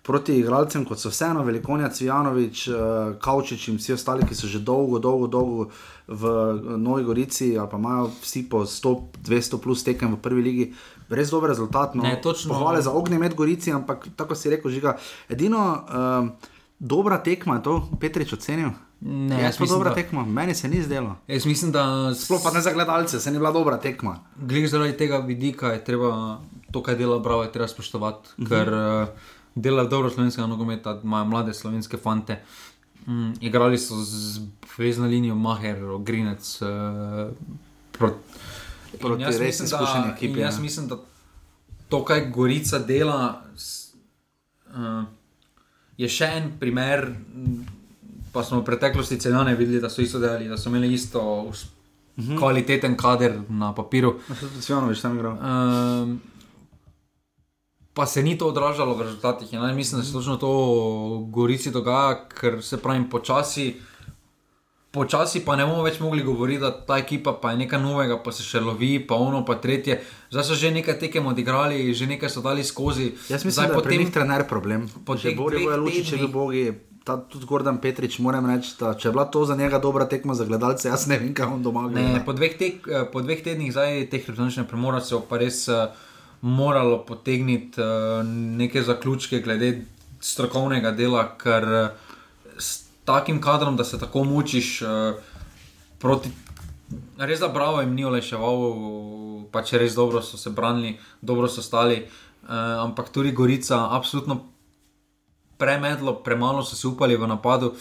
proti igralcem, kot so vseeno Velikonja, Cvijanovič, eh, Kavčič in vsi ostali, ki so že dolgo, dolgo, dolgo v eh, Novi Gorici, ali pa imajo vsi po 100, 200 plus tekem v prvi ligi. Res dober rezultat. No. Ne, točno. Pohvale za ognje med Gorici, ampak tako si rekel, žiga. Edino um, dobra tekma je to, Petrič ocenil. Ne, jaz mislim, dobra da- tekma, meni se ni zdelo. Jaz mislim, da Sploh pa ne za gledalce, se ni bila dobra tekma. Glede zaradi tega vidika je treba to, kar dela Bravo, je treba spoštovati, Mhm. ker uh, dela dobro slovenskega nogometa, imajo mlade slovenske fante. Mm, igrali so z vezno linijo Maher, Grinec. Uh, Proti jaz res mislim, da- izkušeni ekipi, Jaz ja. mislim, da to, kar Gorica dela, s- uh, je še en primer. Pa smo v preteklosti celjane videli, da so isto delali, da so imeli isto us- Mhm. kvaliteten kader na papiru. Svjanovič tam igral. Um, pa se ni to odražalo v rezultatih. Ja, ne, mislim, da se točno to v Gorici dogaja, ker se pravi počasi. Počasi pa ne bomo več mogli govoriti, da ta ekipa pa je nekaj novega, pa se še lovi, pa ono, pa tretje. Zdaj so že nekaj tekem odigrali, že nekaj so dali skozi. Jaz mislim, Zdaj da je potem- njih trener problem. po Če boje luči, če bi tednih- bogi, ta, tudi Gordon Petrič, moram reči, da če je bila to za njega dobra tekma za gledalce, jaz ne vem, kaj on doma gleda. Ne, po, dveh tek, eh, po dveh tednih zdaj teh reprezentativnih premora se bo pa res uh, moralo potegniti uh, neke zaključke glede strokovnega dela, ker uh, s takim kadrom, da se tako mučiš uh, proti. Res da bravo jim ni olajševal, pač res dobro so se branili, dobro so stali, uh, ampak tudi Gorica, absolutno premedlo, premalo so se upali v napadu,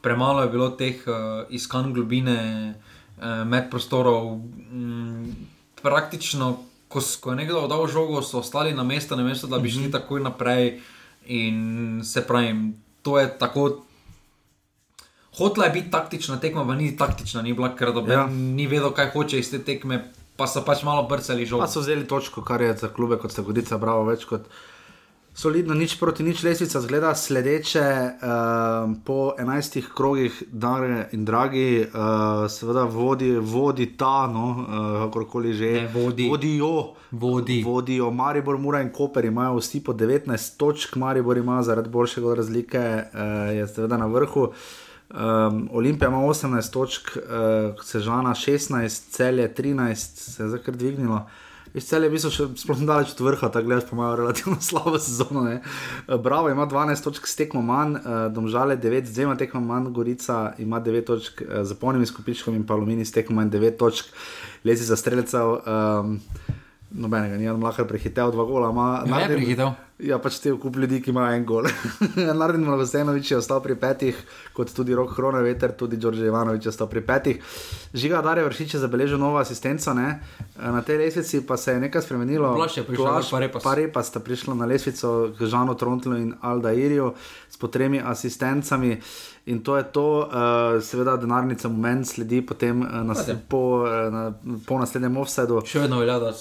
premalo je bilo teh uh, iskanj globine, uh, med prostorov. Mm, praktično, ko, ko je nekdo dal žogo, so ostali na mestu, na mestu, da bi šli takoj naprej. In se pravi, to je tako. Hotla je biti taktična tekma, pa ni taktična, ni bila, ker doben Ja. ni vedel, kaj hoče iz te tekme, pa so pač malo brcali žogo. Pa so vzeli točko, kar je za klube kot sta Gorica, bravo, več kot Solidno, nič proti nič, lesvica zgleda sledeče uh, po 11 krogih, dare in dragi, uh, seveda vodi, vodi ta, no, uh, kakorkoli že. Ne, vodi. Vodijo. Vodi. Vodijo, Maribor, Mura in Koper imajo vsi po 19 točk, Maribor ima zaradi boljšega razlike, uh, je seveda na vrhu. Um, Olimpija ima 18 točk, uh, Sežana 16, Celje 13, se je zdaj kar dvignilo. Celja je bil še sploh daleč od vrha, tako gledaš, pa imajo relativno slabo sezono. Ne. Eh, Bravo ima 12 točk s tekmo manj, eh, Domžale 9 z dvema tekmo manj, Gorica ima 9 točk eh, z polnimi skupičkami in pa Alumini s tekmo manj 9 točk, lezi za streljcev. Um, Nobenega, ni on lahko prehitel dva gola. Ima, Ja, je Narden- prehitel. Ja, pač te kup ljudi, ki imajo en gol. Naredni Mlagostenovič je ostal pri petih, kot tudi Rok Hronoveter, tudi Đorđe Ivanovič je ostal pri petih. Žiga Darje Vršič je zabeležil novo asistenco, ne? na tej lesvici pa se je nekaj spremenilo. Plašč je prišel, Plašč, pa Repas. Pa Repa sta prišla na lesvico k Žanu Trontlu in Aldairju s po tremi asistencami. In to je to, uh, seveda, denarnica moment sledi potem uh, nas, po, uh, na, po naslednjem offsetu. Še vedno velja, da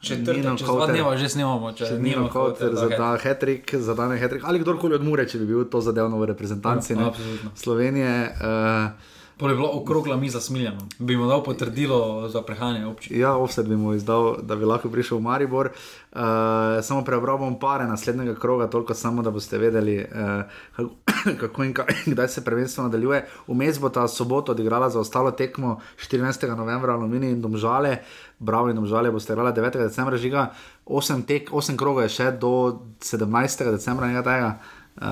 četrtek, Nino čez dva Kauter. dneva že snemamo. Če Če Nino Nino Kauter za dan hetrik, ali kdorkoli od Mure, če bi bil to zadevno v reprezentanci absolutno. Slovenije. Uh, Je bila okrogla miza smiljena. Bi mu dal potrdilo za prehajanje občine. Ja, offset bi mu izdal, da bi lahko prišel v Maribor. Uh, samo prebral bom pare naslednjega kroga, toliko samo, da boste vedeli, uh, kako, kako in kaj, kdaj se prvenstvo nadaljuje. Vmes bo ta soboto odigrala za ostalo tekmo 14. novembra, Alumini in Domžale. Bravo in Domžale boste igrali 9. decembra, žiga 8, tek, 8 krogov je še do 17. decembra, nekaj tega. Uh,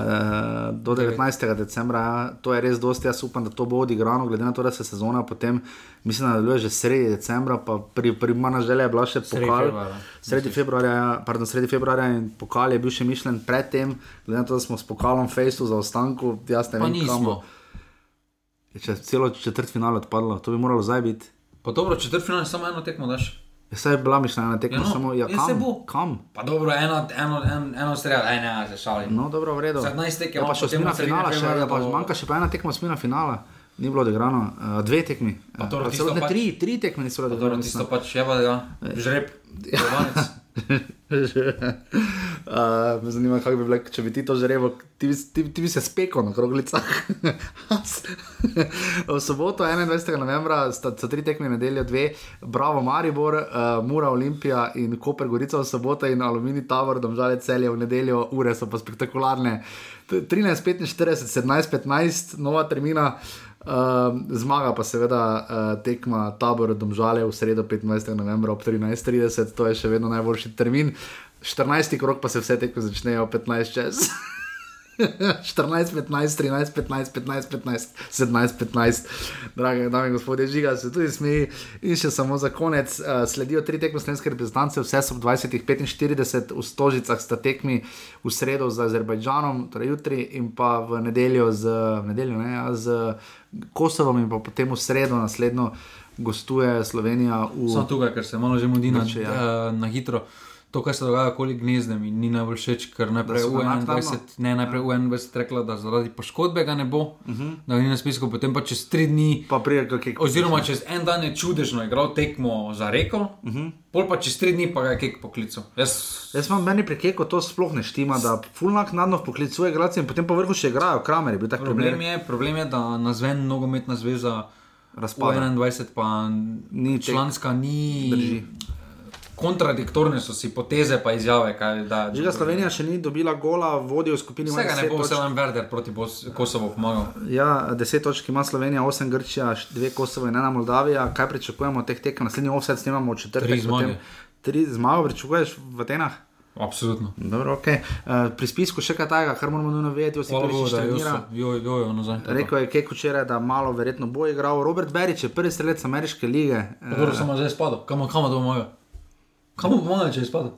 do 19. decembra, to je res dosti, jaz upam, da to bo odigrano, glede na to, da se sezona potem, mislim, da nadaljuje že sredi decembra, pa pri, primarna želja je bila še Sredi pokal. februarja. Sredi februarja, ja, pardon, sredi februarja in pokal je bil še mišljen predtem, glede na to, da smo s pokalom Fejsu za ostanku, jaz ne Pa vem, nismo. kam. Če celo četrt finale odpadlo, to bi moralo zdaj biti. Pa dobro, četrt finale samo eno tekmo daš. Ja, Saj je bila mišljena na tekmo, Ja, no, samo ja, ja, kam, saj bo. kam? Pa dobro, eno, eno, eno, eno strel, aj ne, se šalim. No, dobro, v redu. 17 tekem, ja, pa še osmina finala, še, ja, pa bo- manjka še pa ena tekma osmina finala. Ni bilo odigrano, uh, dve tekmi. Pa Pa tisto celo ne, pač- tri, tri tekme niso bile odigrane. tisto pač je pa, ja, žreb, kovanec. Uh, me zanima, kako bi bilo, če bi ti to žrebo, ti, ti, ti bi se spekel na kroglicah. v soboto, 21. novembra, sta, sta tri tekme nedeljo, dve, Bravo, Maribor, uh, Mura, Olimpija in Koper, Gorica v soboto in Alumini Tower, domžale celje v nedeljo, ure so pa spektakularne. T- 13, 45, 17, 15, nova termina. Uh, zmaga pa seveda uh, tekma tabor domžale v sredo 15. novembra ob 13.30, to je še vedno najboljši termin. 14. krok pa se vse tekme začnejo ob 15 čez. 14, 15, 13, 15, 15, 15, 17, 15, drage dame in gospodje, žiga se tudi smeji. In še samo za konec, uh, sledijo tri tekme slovenske reprezentance, vse so ob 20:45, v Stožicah sta tekmi v sredo z Azerbajdžanom, torej jutri, in pa v nedeljo z, v nedeljo, ne, ja, z Kosovom, in pa potem v sredo naslednjo gostuje Slovenija v. Samo tukaj, ker se malo že mudi na, ja. ja. na hitro. To, kar se dogaja okoli gnezdem, mi ni najbolj všeč, ker najprej v ga naknadno? 21, ne, najprej v 21 rekla, da zaradi poškodbe ga ne bo, uh Mhm. -huh. da ni na spisku, potem pa čez tri dni. Pa prije, kak, Oziroma, čez en dan je čudežno igral tekmo za reko, uh Mhm. -huh. pol pa čez tri dni pa ga je kek poklical. Jaz, Jaz imam meni prekeko, to sploh ne štima, da fulnak nadno poklicuje igralce in potem pa vrhu še igrajo, kramer je bil tak problem, primer. je, problem je, da nazven nogometna zveza Razpada. v 21 pa Ni članska ni. Drži. Kontradiktorne so si poteze pa izjave. Kaj, da, Žiga Slovenija še ni dobila gola, vodijo v skupini Vsega ne deset bo točk. Selan Verder proti Bos- Kosovo pomagal. Ja, 10 točk ima Slovenija, 8 Grčija, 2 Kosovo in 1 Moldavija. Kaj pričakujemo od teh tekem? Naslednji offset snemamo v četrtek. Tri zmage. potem- Tri zmage pričakuješ v Atenah? Absolutno. Dobro, okay. uh, pri spisku še kaj takega, kar moramo nujno vedeti, da trenira. jo, jo, nazaj. Rekel je Kek včeraj, da malo verjetno bo igral. Robert Berič je prvi strelec ameriške lige. Pa Dobro, samo zdaj spada. Kam, kam to pomaga? Kam mu pomaga, če je spada?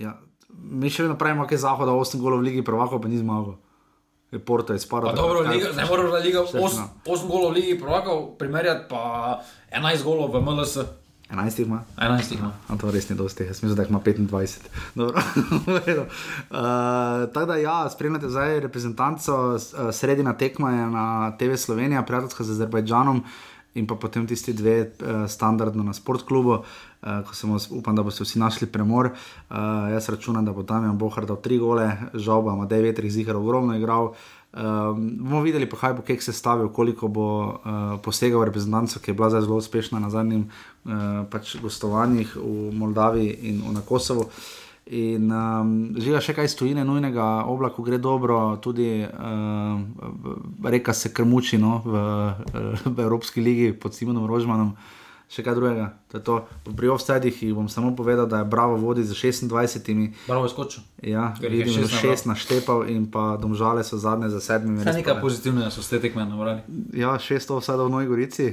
Ja, mi še vedno pravimo, da je Zahoda 8 golov v Ligi prvakov, pa ni zmagal. Je Porto je spadal. Pa dobro, liga, zdaj moraš da Četrtina. 8 golov v Ligi prvakov, primerjati pa 11 golov v MLS. 11 jih ima. 11 jih ima. A to res ni dosti, jaz mislim, da jih ima 25. Dobro, v redu. uh, Tako da, ja, spremljate zdaj reprezentanco, eh, sredina tekma je na TV Slovenija, prijateljska z Azerbajdžanom. In pa potem tisti dve uh, standardno na sportklubu, uh, ko sem upam, da boste vsi našli premor. Uh, jaz računam, da bo tam Jan Bohar dal tri gole, žal pa ima devet, jih zihar ogromno igral. Um, bomo videli, pa kaj bo kek se stavil, koliko bo uh, posegal reprezentanco, ki je bila zelo uspešna na zadnjih uh, pač gostovanjih v Moldaviji in v Kosovo. In um, žiga še kaj stojine, nujnega, oblaku gre dobro, tudi uh, reka se krmuči no, v, v Evropski ligi pod Simonom Rožmanom. Še kaj drugega. Pri offsetih bom samo povedal, da je Bravo vodi za 26. Bravo je skočil. Ja, vidim, da je 6 naštepal in pa domžale so zadnje za 7. Kaj nekaj pozitivnega so ste tekme navrali? Ja, 600 offsetov v Novi Gorici.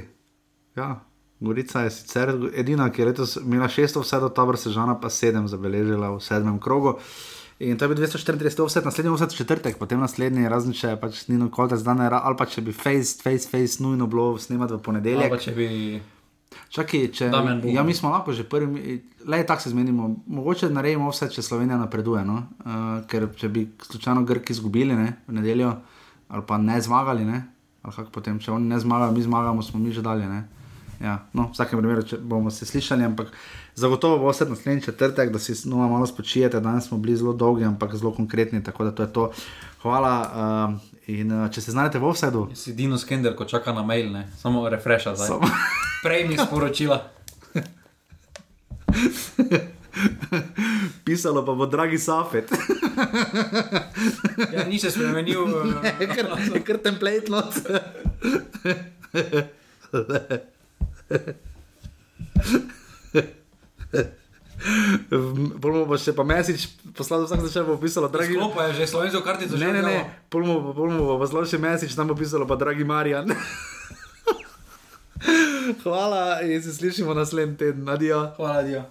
Ja. Gorica je sicer edina, ki je letos imela 600, vse do tabora sežana, pa 7 zabeležila v sedmem krogu. In to je bil 234, vse naslednji, vse četrtek, potem naslednji, razen če pač ni nokoli zdaj, ali pa če bi face, face, face nujno bilo snemati v ponedeljek. Ali pa če bi. Čakaj, če, ja, mi smo lahko že prvi, le tako se zmenimo. Mogoče naredimo vse, če Slovenija napreduje. No? Uh, ker če bi slučajno Grki izgubili ne, v nedeljo, ali pa ne zmagali, ne? ali kako potem, če oni ne zmagajo, mi zmagamo, smo mi že dalje. Ne? Ja, no, v vsakem primeru bomo se slišali, ampak zagotovo bo vse naslednji četrtek, da si no, malo spočijete. Danes smo bili zelo dolgi, ampak zelo konkretni, tako da to je to. Hvala. Uh, in uh, če se znajdete v vsedu. Si Dino Skender, ko čaka na mail, ne? samo refresha zdaj. Samo... Prej mi sporočila. Pisalo pa bo, dragi Safet. ja, ni se spremenil, je kar template not. Pulmo bo še pa mesič, poslal vsak začel bo pisalo, dragi. Sklopa je že slovensko kartico. Ne, ne, ne, pulmo, pulmo bo poslal še mesič, tam bo pisalo pa dragi Marjan. Hvala in se slišimo naslednji teden. Adijo. Hvala, adijo.